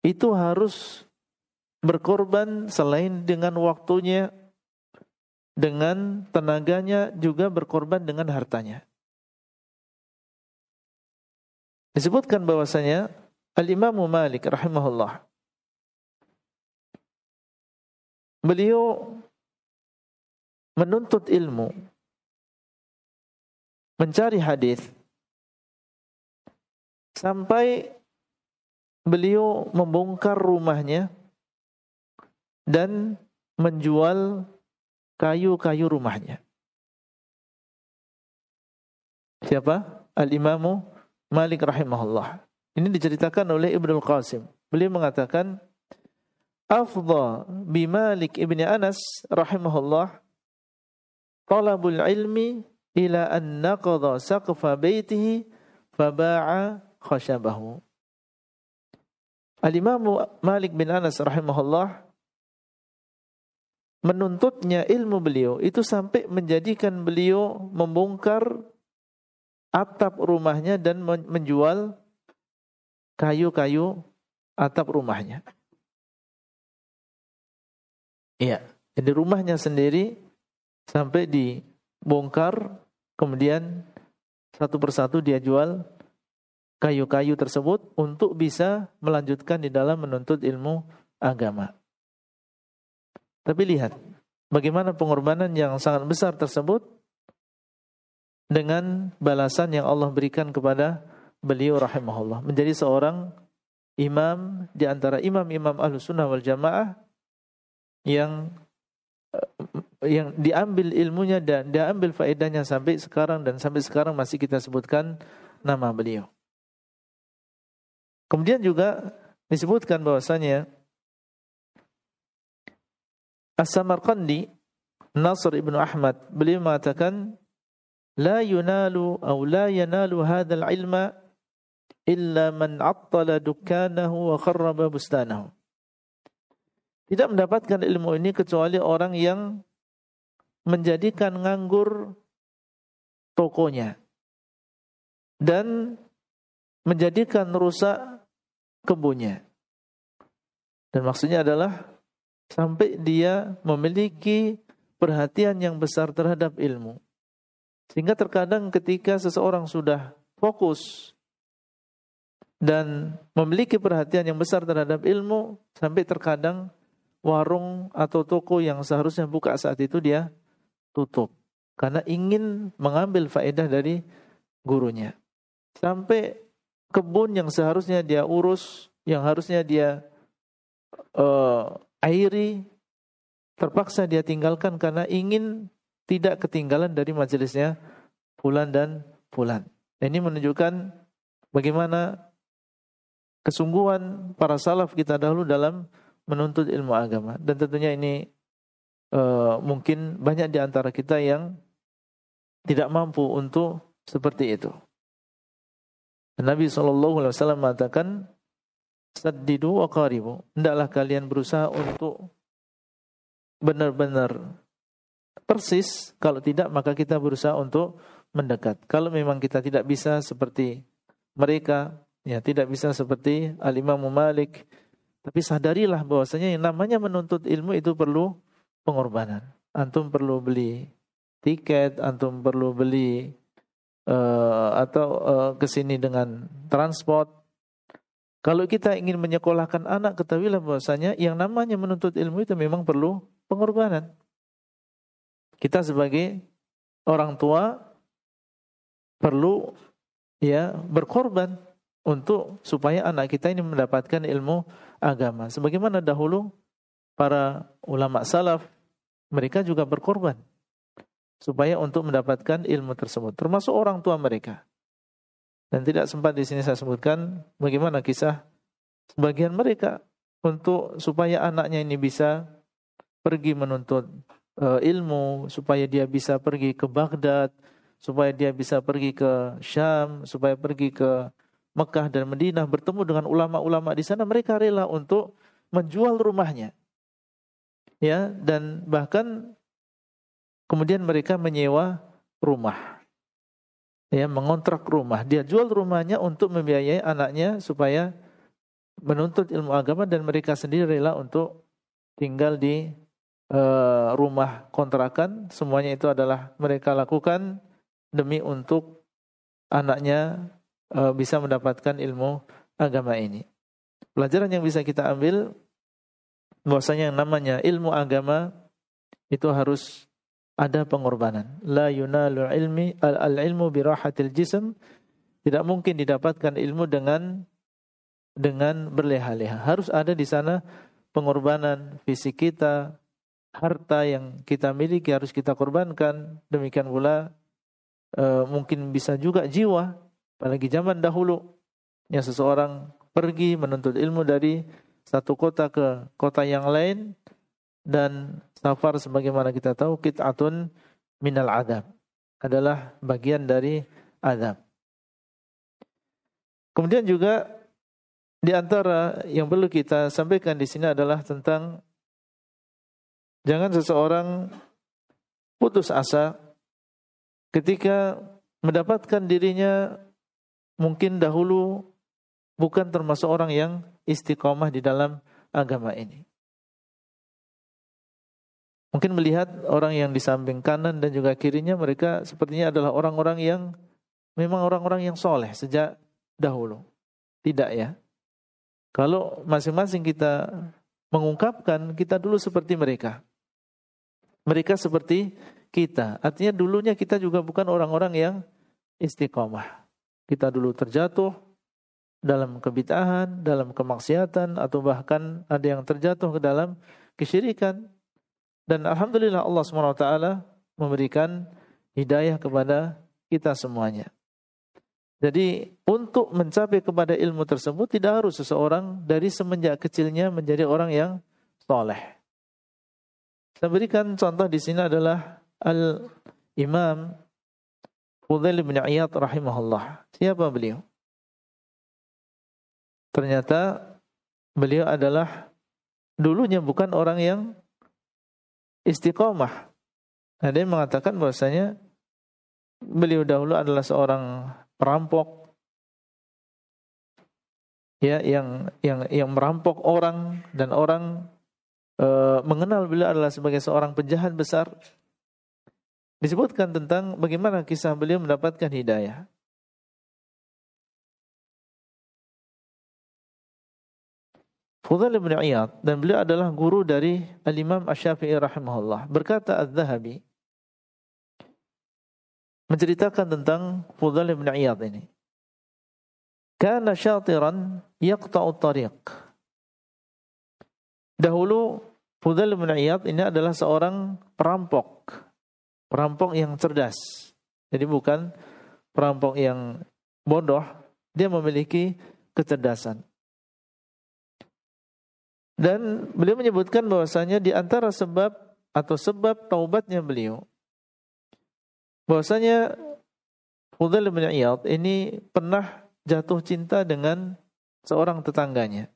Itu harus berkorban selain dengan waktunya dengan tenaganya juga berkorban dengan hartanya. Disebutkan bahwasanya Al-Imam Malik rahimahullah beliau menuntut ilmu mencari hadis sampai beliau membongkar rumahnya dan menjual kayu-kayu rumahnya. Siapa? Al-Imamu Malik rahimahullah. Ini diceritakan oleh Ibnu Qasim. Beliau mengatakan, "Afdha bi Malik ibni Anas rahimahullah talabul ilmi ila an naqadha saqfa baitihi. Al-Imam Malik bin Anas rahimahullah menuntutnya ilmu beliau itu sampai menjadikan beliau membongkar atap rumahnya dan menjual kayu-kayu atap rumahnya. Iya, jadi rumahnya sendiri sampai di bongkar, kemudian satu persatu dia jual kayu-kayu tersebut untuk bisa melanjutkan di dalam menuntut ilmu agama. Tapi lihat bagaimana pengorbanan yang sangat besar tersebut dengan balasan yang Allah berikan kepada beliau rahimahullah menjadi seorang imam di antara imam-imam ahlu sunnah wal jamaah yang yang diambil ilmunya dan diambil faedahnya sampai sekarang dan sampai sekarang masih kita sebutkan nama beliau. Kemudian juga disebutkan bahwasanya As-Samarqandi Nasr ibnu Ahmad beliau mengatakan la yunalu atau la yanalu hadzal ilma illa man attala dukkanahu wa bustanahu. Tidak mendapatkan ilmu ini kecuali orang yang menjadikan nganggur tokonya dan menjadikan rusak kebunnya. Dan maksudnya adalah sampai dia memiliki perhatian yang besar terhadap ilmu. Sehingga terkadang ketika seseorang sudah fokus dan memiliki perhatian yang besar terhadap ilmu, sampai terkadang warung atau toko yang seharusnya buka saat itu dia tutup karena ingin mengambil faedah dari gurunya. Sampai kebun yang seharusnya dia urus, yang harusnya dia uh, airi, terpaksa dia tinggalkan karena ingin tidak ketinggalan dari majelisnya Fulan dan fulan. Ini menunjukkan bagaimana kesungguhan para salaf kita dahulu dalam menuntut ilmu agama dan tentunya ini uh, mungkin banyak di antara kita yang tidak mampu untuk seperti itu. Nabi Shallallahu Alaihi Wasallam mengatakan, "Saddidu wa qaribu." Hendaklah kalian berusaha untuk benar-benar persis. Kalau tidak, maka kita berusaha untuk mendekat. Kalau memang kita tidak bisa seperti mereka, ya tidak bisa seperti Al Imam Malik, tapi sadarilah bahwasanya yang namanya menuntut ilmu itu perlu pengorbanan. Antum perlu beli tiket, antum perlu beli uh, atau uh, ke sini dengan transport. Kalau kita ingin menyekolahkan anak, ketahuilah bahwasanya yang namanya menuntut ilmu itu memang perlu pengorbanan. Kita sebagai orang tua perlu ya berkorban untuk supaya anak kita ini mendapatkan ilmu agama. Sebagaimana dahulu para ulama salaf mereka juga berkorban supaya untuk mendapatkan ilmu tersebut, termasuk orang tua mereka. Dan tidak sempat di sini saya sebutkan bagaimana kisah sebagian mereka untuk supaya anaknya ini bisa pergi menuntut uh, ilmu, supaya dia bisa pergi ke Baghdad, supaya dia bisa pergi ke Syam, supaya pergi ke Mekah dan Madinah bertemu dengan ulama-ulama di sana, mereka rela untuk menjual rumahnya. Ya, dan bahkan Kemudian mereka menyewa rumah. Ya, mengontrak rumah. Dia jual rumahnya untuk membiayai anaknya supaya menuntut ilmu agama dan mereka sendiri rela untuk tinggal di uh, rumah kontrakan. Semuanya itu adalah mereka lakukan demi untuk anaknya uh, bisa mendapatkan ilmu agama ini. Pelajaran yang bisa kita ambil bahwasanya yang namanya ilmu agama itu harus ada pengorbanan. La yunalu ilmi al-ilmu birahatil jism. Tidak mungkin didapatkan ilmu dengan dengan berleha-leha. Harus ada di sana pengorbanan fisik kita, harta yang kita miliki harus kita korbankan. Demikian pula e, mungkin bisa juga jiwa. Apalagi zaman dahulu yang seseorang pergi menuntut ilmu dari satu kota ke kota yang lain dan safar sebagaimana kita tahu kit'atun minal adab adalah bagian dari adab. Kemudian juga di antara yang perlu kita sampaikan di sini adalah tentang jangan seseorang putus asa ketika mendapatkan dirinya mungkin dahulu bukan termasuk orang yang istiqomah di dalam agama ini. Mungkin melihat orang yang di samping kanan dan juga kirinya mereka sepertinya adalah orang-orang yang memang orang-orang yang soleh sejak dahulu. Tidak ya. Kalau masing-masing kita mengungkapkan kita dulu seperti mereka. Mereka seperti kita. Artinya dulunya kita juga bukan orang-orang yang istiqomah. Kita dulu terjatuh dalam kebitahan, dalam kemaksiatan atau bahkan ada yang terjatuh ke dalam kesyirikan dan alhamdulillah Allah SWT memberikan hidayah kepada kita semuanya. Jadi untuk mencapai kepada ilmu tersebut tidak harus seseorang dari semenjak kecilnya menjadi orang yang soleh. Saya berikan contoh di sini adalah Al Imam Fudail bin Iyad rahimahullah. Siapa beliau? Ternyata beliau adalah dulunya bukan orang yang istiqomah. Ada yang mengatakan bahwasanya beliau dahulu adalah seorang perampok ya yang yang yang merampok orang dan orang e, mengenal beliau adalah sebagai seorang penjahat besar. Disebutkan tentang bagaimana kisah beliau mendapatkan hidayah. Fudail bin Iyad dan beliau adalah guru dari Al-Imam Asy-Syafi'i rahimahullah. Berkata Az-Zahabi menceritakan tentang Fudail bin Iyad ini. Kana syatiran yaqta'u tariq. Dahulu Fudail bin Iyad ini adalah seorang perampok. Perampok yang cerdas. Jadi bukan perampok yang bodoh, dia memiliki kecerdasan. Dan beliau menyebutkan bahwasanya di antara sebab atau sebab taubatnya beliau bahwasanya Fudail bin Iyad ini pernah jatuh cinta dengan seorang tetangganya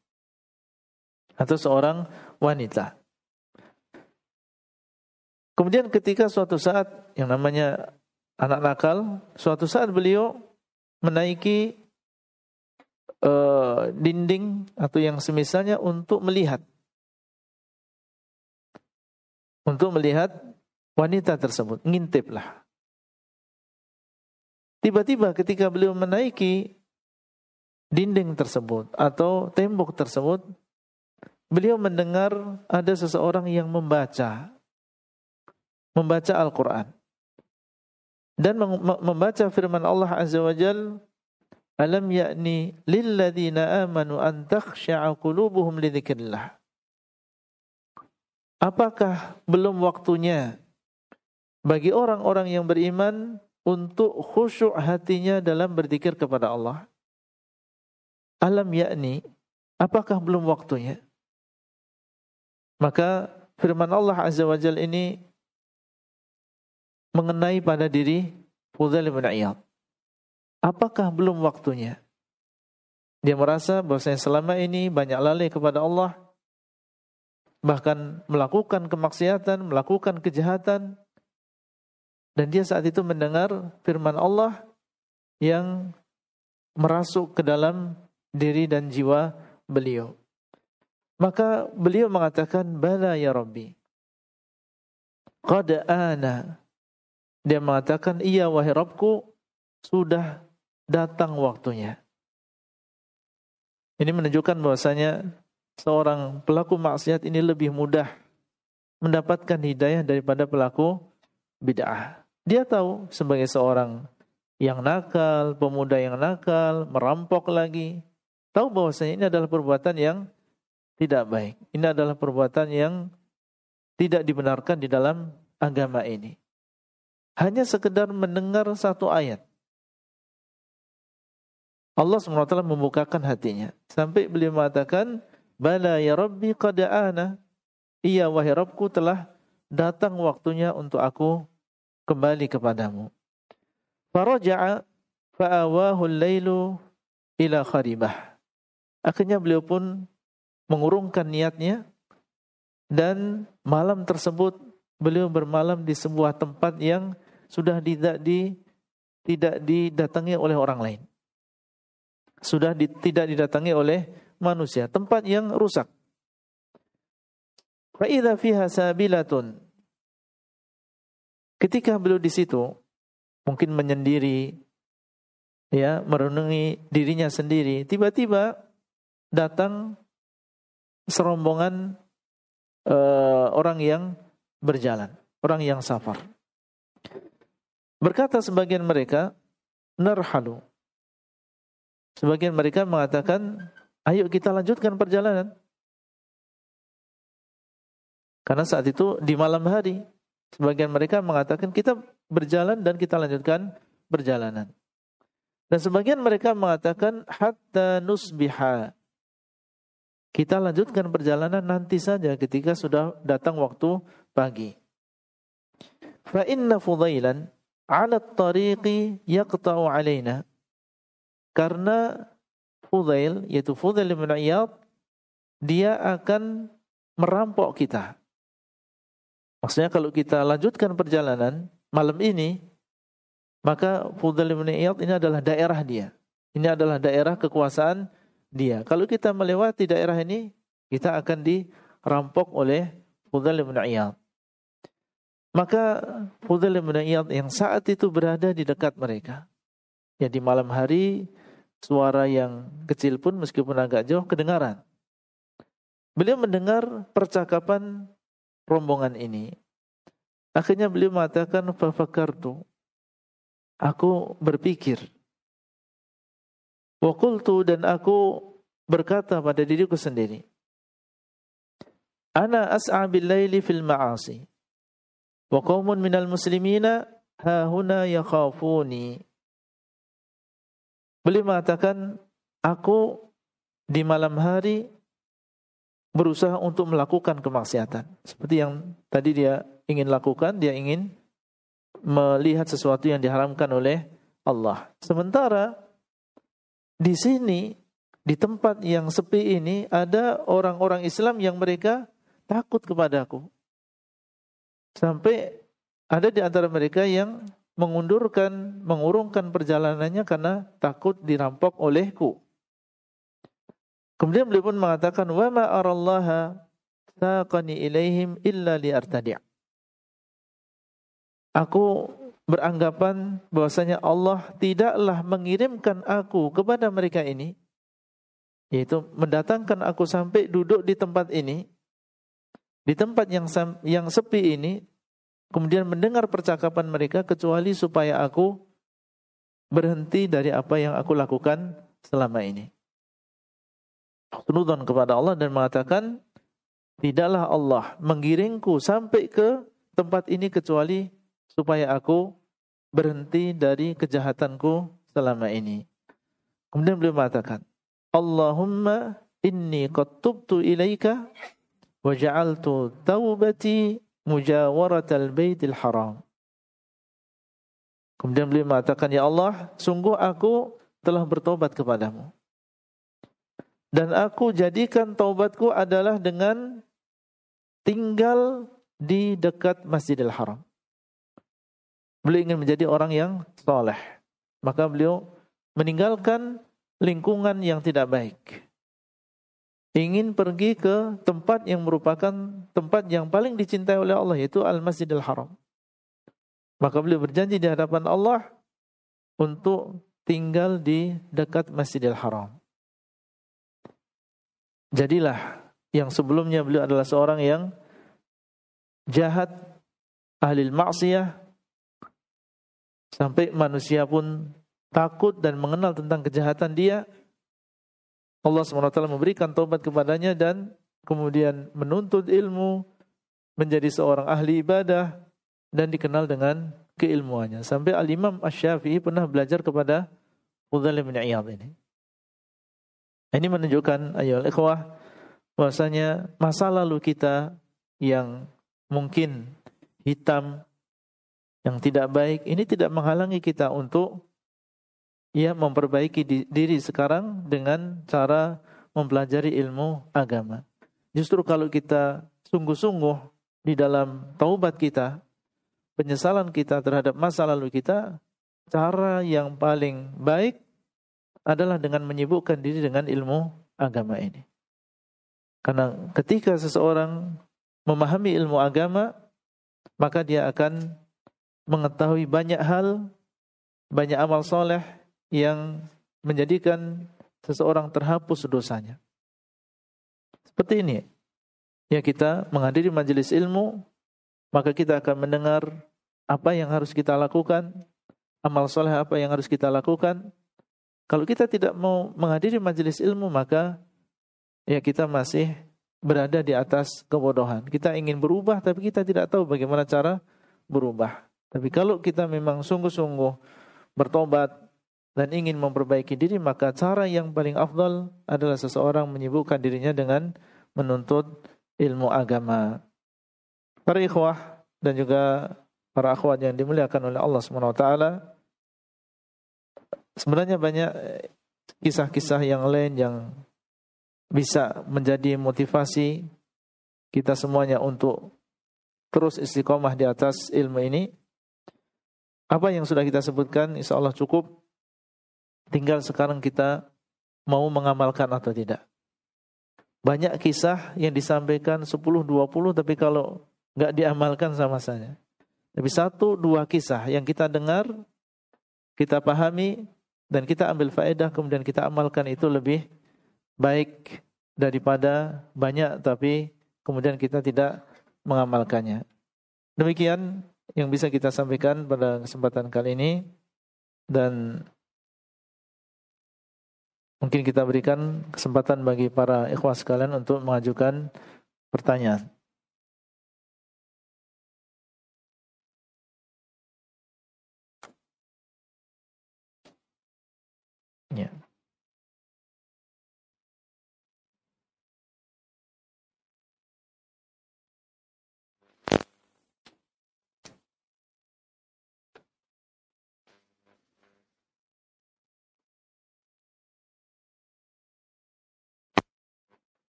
atau seorang wanita. Kemudian ketika suatu saat yang namanya anak nakal, suatu saat beliau menaiki uh, dinding atau yang semisalnya untuk melihat. Untuk melihat wanita tersebut ngintiplah. Tiba-tiba ketika beliau menaiki dinding tersebut atau tembok tersebut beliau mendengar ada seseorang yang membaca membaca Al-Qur'an. Dan membaca firman Allah Azza wa Jalla Alam yakni lilladzina amanu an takhsha'a qulubuhum li dzikrillah. Apakah belum waktunya bagi orang-orang yang beriman untuk khusyuk hatinya dalam berzikir kepada Allah? Alam yakni apakah belum waktunya? Maka firman Allah Azza wa ini mengenai pada diri Fudail bin Iyad. Apakah belum waktunya? Dia merasa bahwasanya selama ini banyak lalai kepada Allah, bahkan melakukan kemaksiatan, melakukan kejahatan, dan dia saat itu mendengar firman Allah yang merasuk ke dalam diri dan jiwa beliau. Maka beliau mengatakan, Bala ya Rabbi. Qad ana. Dia mengatakan, iya wahai Rabbku, sudah datang waktunya. Ini menunjukkan bahwasanya seorang pelaku maksiat ini lebih mudah mendapatkan hidayah daripada pelaku bid'ah. Dia tahu sebagai seorang yang nakal, pemuda yang nakal, merampok lagi, tahu bahwasanya ini adalah perbuatan yang tidak baik. Ini adalah perbuatan yang tidak dibenarkan di dalam agama ini. Hanya sekedar mendengar satu ayat Allah SWT membukakan hatinya. Sampai beliau mengatakan, Bala ya Rabbi qad ana. Iya wahai Rabbku telah datang waktunya untuk aku kembali kepadamu. Faraja'a fa'awahu lailu ila kharibah. Akhirnya beliau pun mengurungkan niatnya dan malam tersebut beliau bermalam di sebuah tempat yang sudah tidak di tidak didatangi oleh orang lain sudah di, tidak didatangi oleh manusia, tempat yang rusak. Fa idza fiha sabilatun. Ketika beliau di situ, mungkin menyendiri, ya, merenungi dirinya sendiri, tiba-tiba datang serombongan uh, orang yang berjalan, orang yang safar. Berkata sebagian mereka, narhalu. Sebagian mereka mengatakan, ayo kita lanjutkan perjalanan. Karena saat itu di malam hari. Sebagian mereka mengatakan kita berjalan dan kita lanjutkan perjalanan. Dan sebagian mereka mengatakan hatta nusbiha. Kita lanjutkan perjalanan nanti saja ketika sudah datang waktu pagi. Fa inna fudailan ala tariqi yaqta'u alaina. Karena Fudail, yaitu Fudail bin Iyad, dia akan merampok kita. Maksudnya kalau kita lanjutkan perjalanan malam ini, maka Fudail bin Iyad ini adalah daerah dia. Ini adalah daerah kekuasaan dia. Kalau kita melewati daerah ini, kita akan dirampok oleh Fudail bin Iyad. Maka Fudail bin Iyad yang saat itu berada di dekat mereka. Ya di malam hari suara yang kecil pun meskipun agak jauh kedengaran. Beliau mendengar percakapan rombongan ini. Akhirnya beliau mengatakan fafakartu. Aku berpikir. Wakultu dan aku berkata pada diriku sendiri. Ana as'a bil laili fil ma'asi. Wa qaumun minal muslimina ha huna yakhafuni. Beliau mengatakan, aku di malam hari berusaha untuk melakukan kemaksiatan. Seperti yang tadi dia ingin lakukan, dia ingin melihat sesuatu yang diharamkan oleh Allah. Sementara di sini, di tempat yang sepi ini, ada orang-orang Islam yang mereka takut kepadaku. Sampai ada di antara mereka yang mengundurkan, mengurungkan perjalanannya karena takut dirampok olehku. Kemudian beliau pun mengatakan, "Wa ma arallaha saqani ilaihim illa liartadi'." Aku beranggapan bahwasanya Allah tidaklah mengirimkan aku kepada mereka ini yaitu mendatangkan aku sampai duduk di tempat ini di tempat yang yang sepi ini kemudian mendengar percakapan mereka kecuali supaya aku berhenti dari apa yang aku lakukan selama ini. Sunudon kepada Allah dan mengatakan, tidaklah Allah menggiringku sampai ke tempat ini kecuali supaya aku berhenti dari kejahatanku selama ini. Kemudian beliau mengatakan, Allahumma inni qad tubtu ilaika wa ja'altu taubati mujawaratal baitil haram. Kemudian beliau mengatakan, Ya Allah, sungguh aku telah bertobat kepadamu. Dan aku jadikan taubatku adalah dengan tinggal di dekat Masjidil Haram. Beliau ingin menjadi orang yang soleh. Maka beliau meninggalkan lingkungan yang tidak baik ingin pergi ke tempat yang merupakan tempat yang paling dicintai oleh Allah yaitu Al-Masjidil Haram. Maka beliau berjanji di hadapan Allah untuk tinggal di dekat Masjidil Haram. Jadilah yang sebelumnya beliau adalah seorang yang jahat, ahli maksiyah, sampai manusia pun takut dan mengenal tentang kejahatan dia, Allah SWT memberikan taubat kepadanya dan kemudian menuntut ilmu, menjadi seorang ahli ibadah dan dikenal dengan keilmuannya. Sampai Al-Imam Asy-Syafi'i pernah belajar kepada Fudhal bin Iyad ini. Ini menunjukkan ayol ikhwah bahwasanya masa lalu kita yang mungkin hitam yang tidak baik ini tidak menghalangi kita untuk ia memperbaiki diri sekarang dengan cara mempelajari ilmu agama. Justru kalau kita sungguh-sungguh di dalam taubat kita, penyesalan kita terhadap masa lalu kita, cara yang paling baik adalah dengan menyibukkan diri dengan ilmu agama ini. Karena ketika seseorang memahami ilmu agama, maka dia akan mengetahui banyak hal, banyak amal soleh yang menjadikan seseorang terhapus dosanya. Seperti ini. Ya kita menghadiri majelis ilmu, maka kita akan mendengar apa yang harus kita lakukan, amal soleh apa yang harus kita lakukan. Kalau kita tidak mau menghadiri majelis ilmu, maka ya kita masih berada di atas kebodohan. Kita ingin berubah, tapi kita tidak tahu bagaimana cara berubah. Tapi kalau kita memang sungguh-sungguh bertobat, dan ingin memperbaiki diri maka cara yang paling afdal adalah seseorang menyibukkan dirinya dengan menuntut ilmu agama. Para ikhwah dan juga para akhwat yang dimuliakan oleh Allah SWT sebenarnya banyak kisah-kisah yang lain yang bisa menjadi motivasi kita semuanya untuk terus istiqomah di atas ilmu ini. Apa yang sudah kita sebutkan insya Allah cukup Tinggal sekarang kita mau mengamalkan atau tidak. Banyak kisah yang disampaikan 10 20 tapi kalau nggak diamalkan sama saja. Tapi satu dua kisah yang kita dengar, kita pahami dan kita ambil faedah kemudian kita amalkan itu lebih baik daripada banyak tapi kemudian kita tidak mengamalkannya. Demikian yang bisa kita sampaikan pada kesempatan kali ini dan Mungkin kita berikan kesempatan bagi para ikhwas sekalian untuk mengajukan pertanyaan. Ya.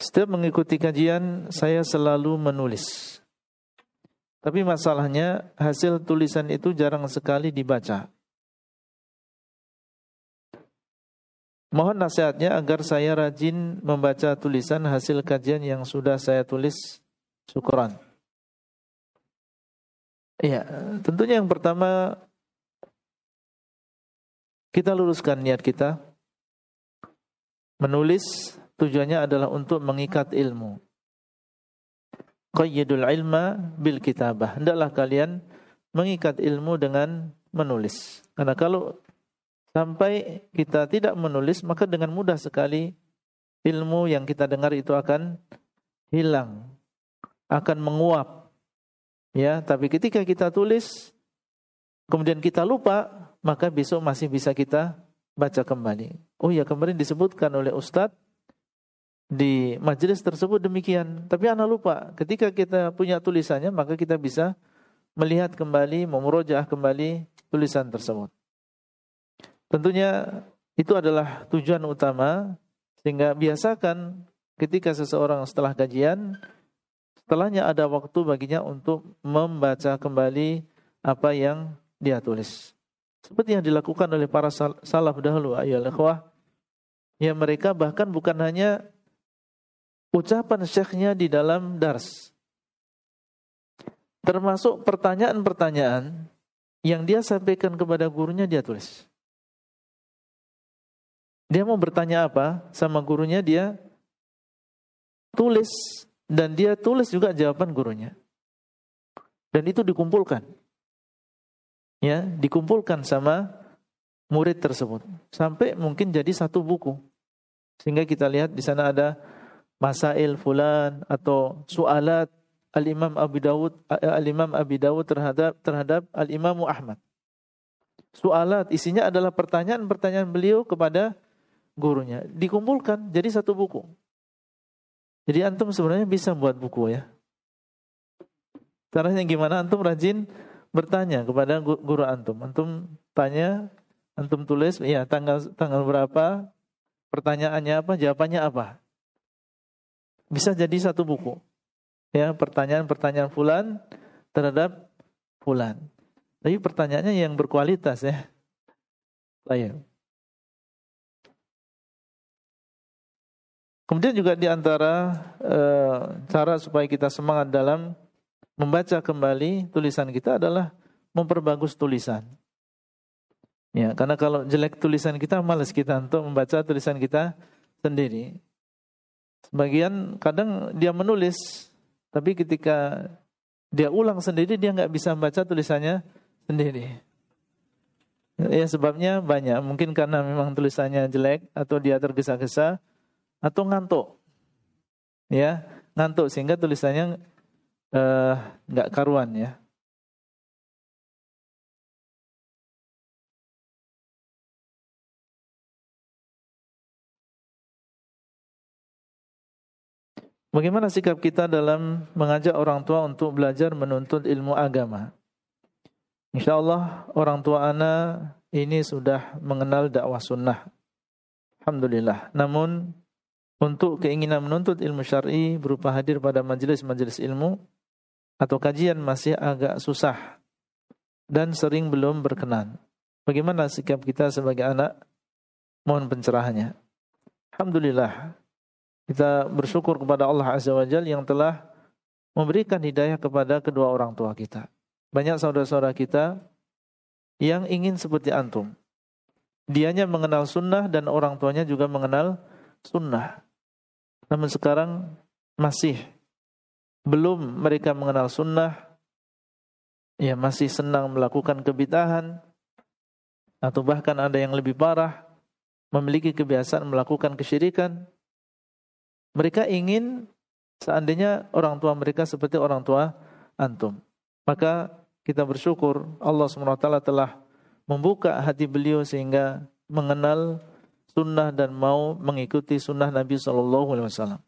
Setiap mengikuti kajian, saya selalu menulis. Tapi masalahnya, hasil tulisan itu jarang sekali dibaca. Mohon nasihatnya agar saya rajin membaca tulisan hasil kajian yang sudah saya tulis. Syukuran. Iya, tentunya yang pertama kita luruskan niat kita menulis tujuannya adalah untuk mengikat ilmu. Qayyidul ilma bil kitabah. Hendaklah kalian mengikat ilmu dengan menulis. Karena kalau sampai kita tidak menulis, maka dengan mudah sekali ilmu yang kita dengar itu akan hilang, akan menguap. Ya, tapi ketika kita tulis, kemudian kita lupa, maka besok masih bisa kita baca kembali. Oh ya, kemarin disebutkan oleh Ustadz di majelis tersebut demikian. Tapi anak lupa, ketika kita punya tulisannya maka kita bisa melihat kembali, memurojaah kembali tulisan tersebut. Tentunya itu adalah tujuan utama sehingga biasakan ketika seseorang setelah kajian setelahnya ada waktu baginya untuk membaca kembali apa yang dia tulis. Seperti yang dilakukan oleh para salaf dahulu ayol ikhwah. Ya mereka bahkan bukan hanya ucapan syekhnya di dalam dars. Termasuk pertanyaan-pertanyaan yang dia sampaikan kepada gurunya dia tulis. Dia mau bertanya apa sama gurunya dia tulis dan dia tulis juga jawaban gurunya. Dan itu dikumpulkan. Ya, dikumpulkan sama murid tersebut sampai mungkin jadi satu buku. Sehingga kita lihat di sana ada masail fulan atau sualat Al-Imam Abu Dawud Al-Imam Abi Dawud terhadap terhadap Al-Imam Ahmad. Sualat isinya adalah pertanyaan-pertanyaan beliau kepada gurunya. Dikumpulkan jadi satu buku. Jadi antum sebenarnya bisa buat buku ya. Caranya gimana? Antum rajin bertanya kepada guru antum. Antum tanya, antum tulis, ya tanggal tanggal berapa, pertanyaannya apa, jawabannya apa. Bisa jadi satu buku. Ya, pertanyaan-pertanyaan fulan terhadap fulan. Tapi pertanyaannya yang berkualitas ya. Baik. Kemudian juga di antara e, cara supaya kita semangat dalam membaca kembali tulisan kita adalah memperbagus tulisan. Ya, karena kalau jelek tulisan kita malas kita untuk membaca tulisan kita sendiri. Sebagian kadang dia menulis, tapi ketika dia ulang sendiri dia nggak bisa membaca tulisannya sendiri. Ya sebabnya banyak, mungkin karena memang tulisannya jelek atau dia tergesa-gesa atau ngantuk. Ya, ngantuk sehingga tulisannya eh, nggak uh, karuan ya. Bagaimana sikap kita dalam mengajak orang tua untuk belajar menuntut ilmu agama? Insya Allah orang tua ana ini sudah mengenal dakwah sunnah. Alhamdulillah. Namun untuk keinginan menuntut ilmu syar'i berupa hadir pada majelis-majelis ilmu atau kajian masih agak susah dan sering belum berkenan. Bagaimana sikap kita sebagai anak? Mohon pencerahannya. Alhamdulillah kita bersyukur kepada Allah Azza wa Jal yang telah memberikan hidayah kepada kedua orang tua kita. Banyak saudara-saudara kita yang ingin seperti antum. Dianya mengenal sunnah dan orang tuanya juga mengenal sunnah. Namun sekarang masih belum mereka mengenal sunnah, ya masih senang melakukan kebitahan, atau bahkan ada yang lebih parah, memiliki kebiasaan melakukan kesyirikan, mereka ingin seandainya orang tua mereka seperti orang tua antum. Maka kita bersyukur Allah SWT telah membuka hati beliau sehingga mengenal sunnah dan mau mengikuti sunnah Nabi Wasallam.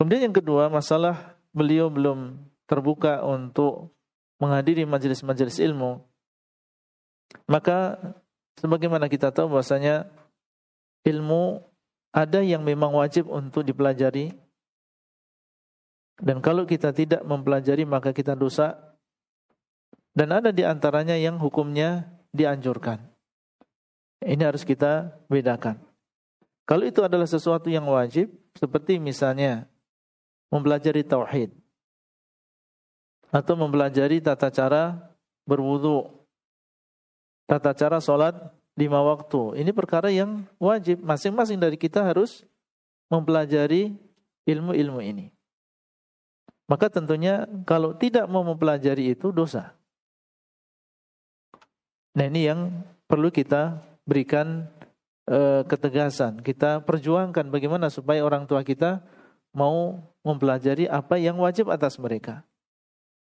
Kemudian yang kedua masalah beliau belum terbuka untuk menghadiri majelis-majelis ilmu. Maka sebagaimana kita tahu bahwasanya ilmu ada yang memang wajib untuk dipelajari dan kalau kita tidak mempelajari maka kita dosa dan ada di antaranya yang hukumnya dianjurkan. Ini harus kita bedakan. Kalau itu adalah sesuatu yang wajib, seperti misalnya mempelajari tauhid atau mempelajari tata cara berwudu, tata cara sholat lima waktu. Ini perkara yang wajib. Masing-masing dari kita harus mempelajari ilmu-ilmu ini. Maka tentunya kalau tidak mau mempelajari itu dosa. Nah ini yang perlu kita berikan e, ketegasan. Kita perjuangkan bagaimana supaya orang tua kita mau mempelajari apa yang wajib atas mereka.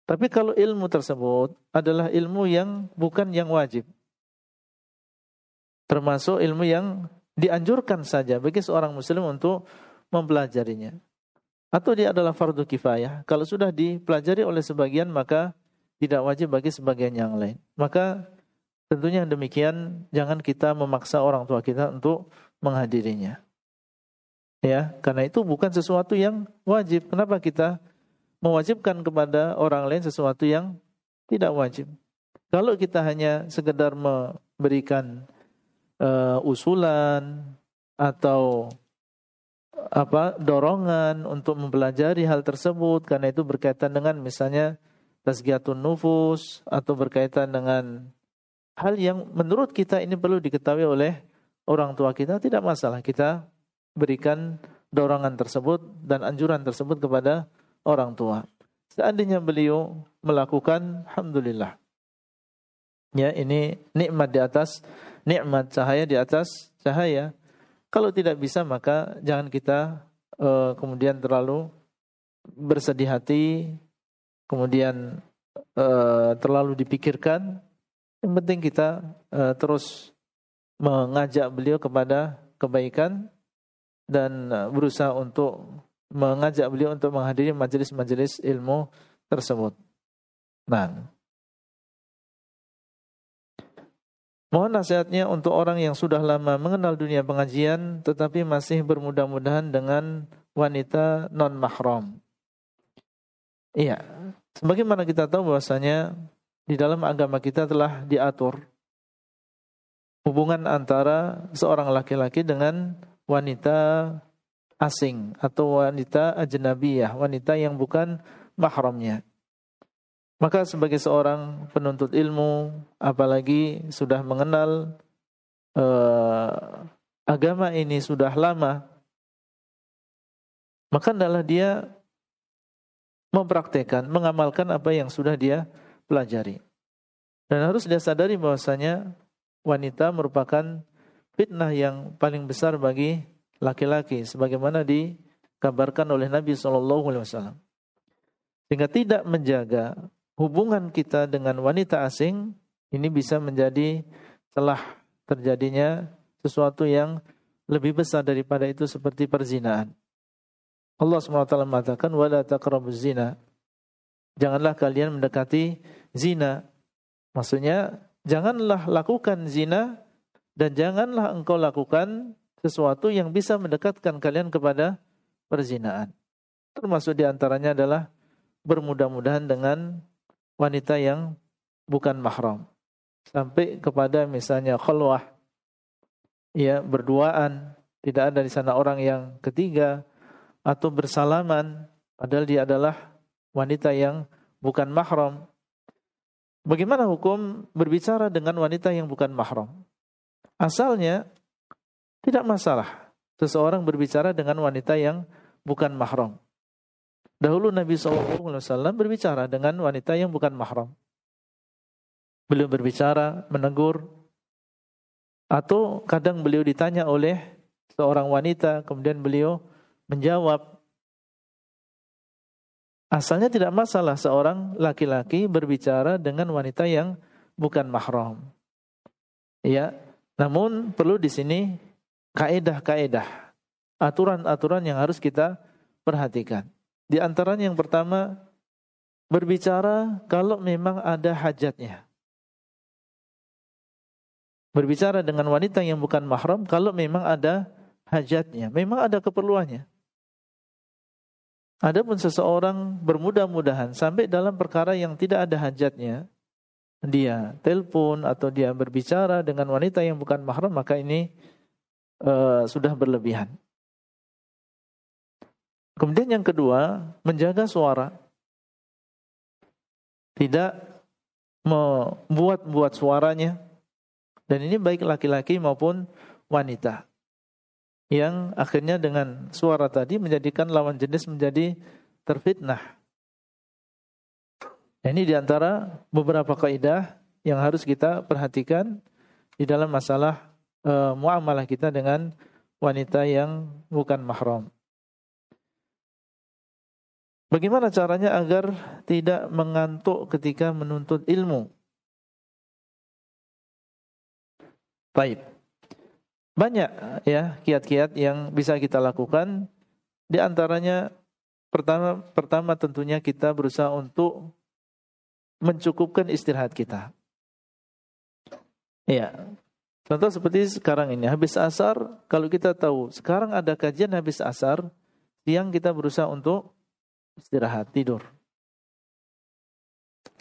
Tapi kalau ilmu tersebut adalah ilmu yang bukan yang wajib. Termasuk ilmu yang dianjurkan saja bagi seorang muslim untuk mempelajarinya. Atau dia adalah fardu kifayah. Kalau sudah dipelajari oleh sebagian maka tidak wajib bagi sebagian yang lain. Maka Tentunya demikian jangan kita memaksa orang tua kita untuk menghadirinya. Ya, karena itu bukan sesuatu yang wajib. Kenapa kita mewajibkan kepada orang lain sesuatu yang tidak wajib? Kalau kita hanya sekedar memberikan uh, usulan atau apa dorongan untuk mempelajari hal tersebut karena itu berkaitan dengan misalnya tazkiyatun nufus atau berkaitan dengan hal yang menurut kita ini perlu diketahui oleh orang tua kita tidak masalah kita berikan dorongan tersebut dan anjuran tersebut kepada orang tua. Seandainya beliau melakukan alhamdulillah. Ya, ini nikmat di atas nikmat cahaya di atas cahaya. Kalau tidak bisa maka jangan kita uh, kemudian terlalu bersedih hati, kemudian uh, terlalu dipikirkan yang penting kita uh, terus mengajak beliau kepada kebaikan dan berusaha untuk mengajak beliau untuk menghadiri majelis-majelis ilmu tersebut. Nah, Mohon nasihatnya untuk orang yang sudah lama mengenal dunia pengajian tetapi masih bermudah-mudahan dengan wanita non mahram. Iya, sebagaimana kita tahu bahwasanya di dalam agama kita telah diatur hubungan antara seorang laki-laki dengan wanita asing atau wanita ajnabiyah, wanita yang bukan mahramnya. Maka sebagai seorang penuntut ilmu, apalagi sudah mengenal uh, agama ini sudah lama, maka adalah dia mempraktekkan, mengamalkan apa yang sudah dia pelajari. Dan harus dia sadari bahwasanya wanita merupakan fitnah yang paling besar bagi laki-laki sebagaimana dikabarkan oleh Nabi Shallallahu alaihi wasallam. Sehingga tidak menjaga hubungan kita dengan wanita asing ini bisa menjadi telah terjadinya sesuatu yang lebih besar daripada itu seperti perzinaan. Allah SWT mengatakan wala zina. Janganlah kalian mendekati zina. Maksudnya janganlah lakukan zina dan janganlah engkau lakukan sesuatu yang bisa mendekatkan kalian kepada perzinaan. Termasuk di antaranya adalah bermudah-mudahan dengan wanita yang bukan mahram. Sampai kepada misalnya khulwah, ya berduaan, tidak ada di sana orang yang ketiga, atau bersalaman, padahal dia adalah wanita yang bukan mahram. Bagaimana hukum berbicara dengan wanita yang bukan mahram? Asalnya tidak masalah seseorang berbicara dengan wanita yang bukan mahram. Dahulu Nabi SAW berbicara dengan wanita yang bukan mahram. Beliau berbicara, menegur, atau kadang beliau ditanya oleh seorang wanita, kemudian beliau menjawab Asalnya tidak masalah seorang laki-laki berbicara dengan wanita yang bukan mahram. Ya, namun perlu di sini kaedah-kaedah, aturan-aturan yang harus kita perhatikan. Di antaranya yang pertama berbicara kalau memang ada hajatnya. Berbicara dengan wanita yang bukan mahram kalau memang ada hajatnya, memang ada keperluannya. Adapun seseorang bermudah-mudahan sampai dalam perkara yang tidak ada hajatnya, dia telepon atau dia berbicara dengan wanita yang bukan mahram, maka ini uh, sudah berlebihan. Kemudian yang kedua, menjaga suara. Tidak membuat-buat suaranya. Dan ini baik laki-laki maupun wanita yang akhirnya dengan suara tadi menjadikan lawan jenis menjadi terfitnah. Ini di antara beberapa kaidah yang harus kita perhatikan di dalam masalah e, muamalah kita dengan wanita yang bukan mahram. Bagaimana caranya agar tidak mengantuk ketika menuntut ilmu? Baik. Banyak ya kiat-kiat yang bisa kita lakukan. Di antaranya pertama pertama tentunya kita berusaha untuk mencukupkan istirahat kita. Ya. Contoh seperti sekarang ini habis asar, kalau kita tahu sekarang ada kajian habis asar, siang kita berusaha untuk istirahat, tidur.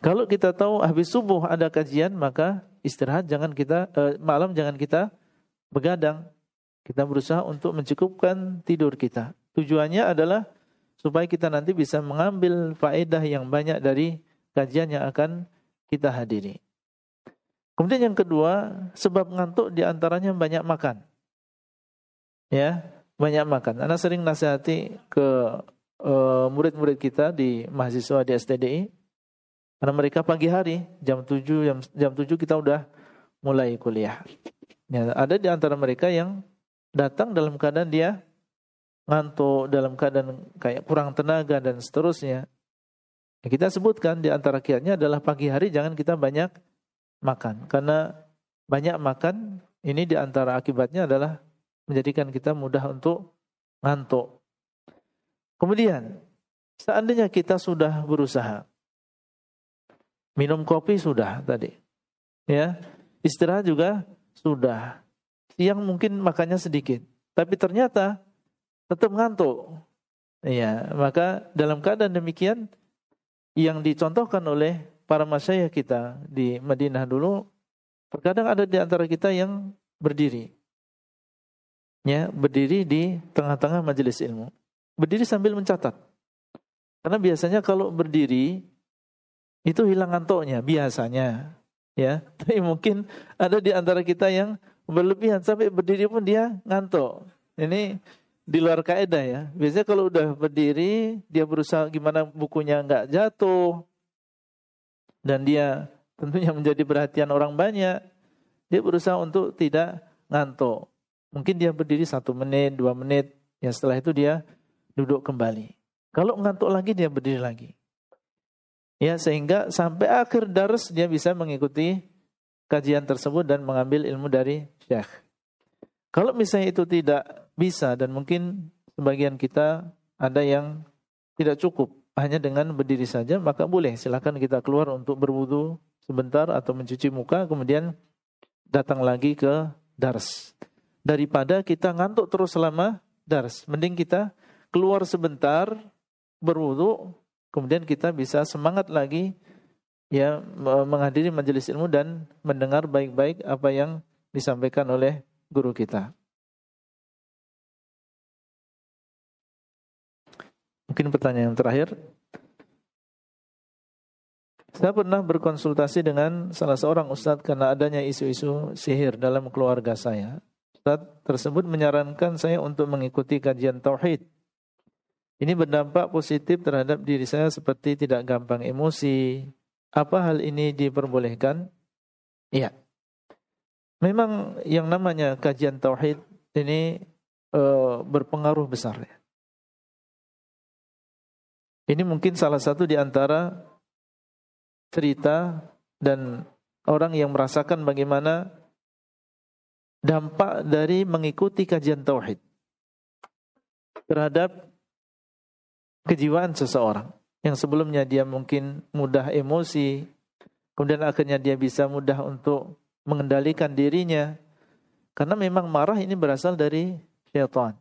Kalau kita tahu habis subuh ada kajian, maka istirahat jangan kita eh, malam jangan kita begadang. Kita berusaha untuk mencukupkan tidur kita. Tujuannya adalah supaya kita nanti bisa mengambil faedah yang banyak dari kajian yang akan kita hadiri. Kemudian yang kedua, sebab ngantuk di antaranya banyak makan. Ya, banyak makan. Anak sering nasihati ke uh, murid-murid kita di mahasiswa di STDI. Karena mereka pagi hari jam 7 jam jam 7 kita udah mulai kuliah. Ya, ada di antara mereka yang datang dalam keadaan dia ngantuk, dalam keadaan kayak kurang tenaga dan seterusnya. Ya, kita sebutkan di antara kiatnya adalah pagi hari jangan kita banyak makan. Karena banyak makan ini di antara akibatnya adalah menjadikan kita mudah untuk ngantuk. Kemudian, seandainya kita sudah berusaha minum kopi sudah tadi. Ya. Istirahat juga sudah. Siang mungkin makannya sedikit, tapi ternyata tetap ngantuk. Iya, maka dalam keadaan demikian yang dicontohkan oleh para masyayikh kita di Madinah dulu, terkadang ada di antara kita yang berdiri. Ya, berdiri di tengah-tengah majelis ilmu. Berdiri sambil mencatat. Karena biasanya kalau berdiri itu hilang ngantuknya biasanya ya. Tapi mungkin ada di antara kita yang berlebihan sampai berdiri pun dia ngantuk. Ini di luar kaidah ya. Biasanya kalau udah berdiri, dia berusaha gimana bukunya nggak jatuh. Dan dia tentunya menjadi perhatian orang banyak. Dia berusaha untuk tidak ngantuk. Mungkin dia berdiri satu menit, dua menit. Ya setelah itu dia duduk kembali. Kalau ngantuk lagi dia berdiri lagi. Ya, sehingga sampai akhir dars dia bisa mengikuti kajian tersebut dan mengambil ilmu dari syekh. Kalau misalnya itu tidak bisa dan mungkin sebagian kita ada yang tidak cukup hanya dengan berdiri saja, maka boleh silakan kita keluar untuk berwudu sebentar atau mencuci muka kemudian datang lagi ke dars. Daripada kita ngantuk terus selama dars, mending kita keluar sebentar berwudu kemudian kita bisa semangat lagi ya menghadiri majelis ilmu dan mendengar baik-baik apa yang disampaikan oleh guru kita. Mungkin pertanyaan yang terakhir. Saya pernah berkonsultasi dengan salah seorang ustadz karena adanya isu-isu sihir dalam keluarga saya. Ustadz tersebut menyarankan saya untuk mengikuti kajian tauhid ini berdampak positif terhadap diri saya seperti tidak gampang emosi. Apa hal ini diperbolehkan? Iya. Memang yang namanya kajian tauhid ini e, berpengaruh besar ya. Ini mungkin salah satu di antara cerita dan orang yang merasakan bagaimana dampak dari mengikuti kajian tauhid terhadap kejiwaan seseorang yang sebelumnya dia mungkin mudah emosi, kemudian akhirnya dia bisa mudah untuk mengendalikan dirinya. Karena memang marah ini berasal dari syaitan.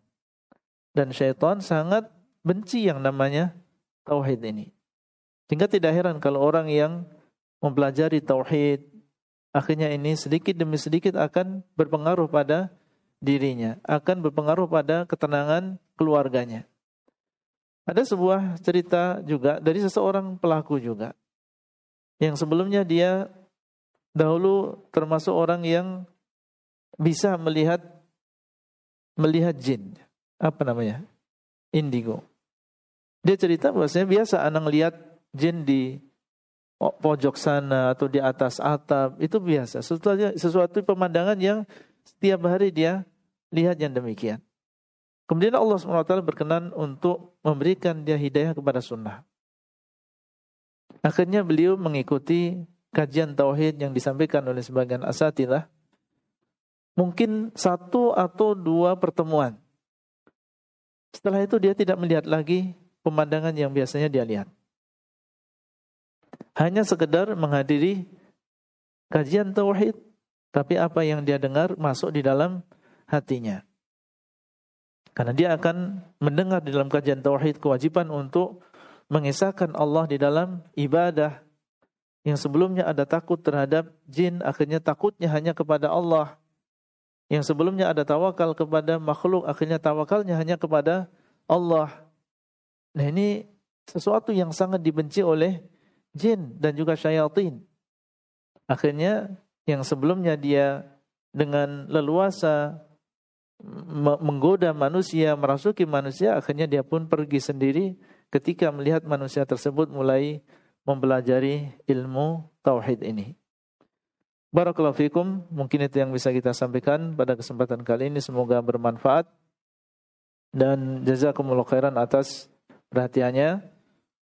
Dan syaitan sangat benci yang namanya tauhid ini. Sehingga tidak heran kalau orang yang mempelajari tauhid, akhirnya ini sedikit demi sedikit akan berpengaruh pada dirinya, akan berpengaruh pada ketenangan keluarganya. Ada sebuah cerita juga dari seseorang pelaku juga. Yang sebelumnya dia dahulu termasuk orang yang bisa melihat melihat jin. Apa namanya? Indigo. Dia cerita bahwasanya biasa anak lihat jin di pojok sana atau di atas atap itu biasa. Sesuatu, sesuatu pemandangan yang setiap hari dia lihat yang demikian. Kemudian Allah SWT berkenan untuk memberikan dia hidayah kepada sunnah. Akhirnya beliau mengikuti kajian tauhid yang disampaikan oleh sebagian asatilah. Mungkin satu atau dua pertemuan. Setelah itu dia tidak melihat lagi pemandangan yang biasanya dia lihat. Hanya sekedar menghadiri kajian tauhid, tapi apa yang dia dengar masuk di dalam hatinya. Karena dia akan mendengar di dalam kajian tauhid kewajiban untuk mengisahkan Allah di dalam ibadah yang sebelumnya ada takut terhadap jin, akhirnya takutnya hanya kepada Allah. Yang sebelumnya ada tawakal kepada makhluk, akhirnya tawakalnya hanya kepada Allah. Nah ini sesuatu yang sangat dibenci oleh jin dan juga syaitan. Akhirnya yang sebelumnya dia dengan leluasa menggoda manusia, merasuki manusia, akhirnya dia pun pergi sendiri ketika melihat manusia tersebut mulai mempelajari ilmu tauhid ini. Barakallahu fikum, mungkin itu yang bisa kita sampaikan pada kesempatan kali ini semoga bermanfaat dan jazakumullah khairan atas perhatiannya.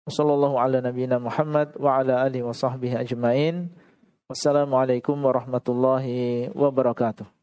Wassallallahu ala nabiyina Muhammad wa ala alihi wa sahbihi ajmain. Wassalamualaikum warahmatullahi wabarakatuh.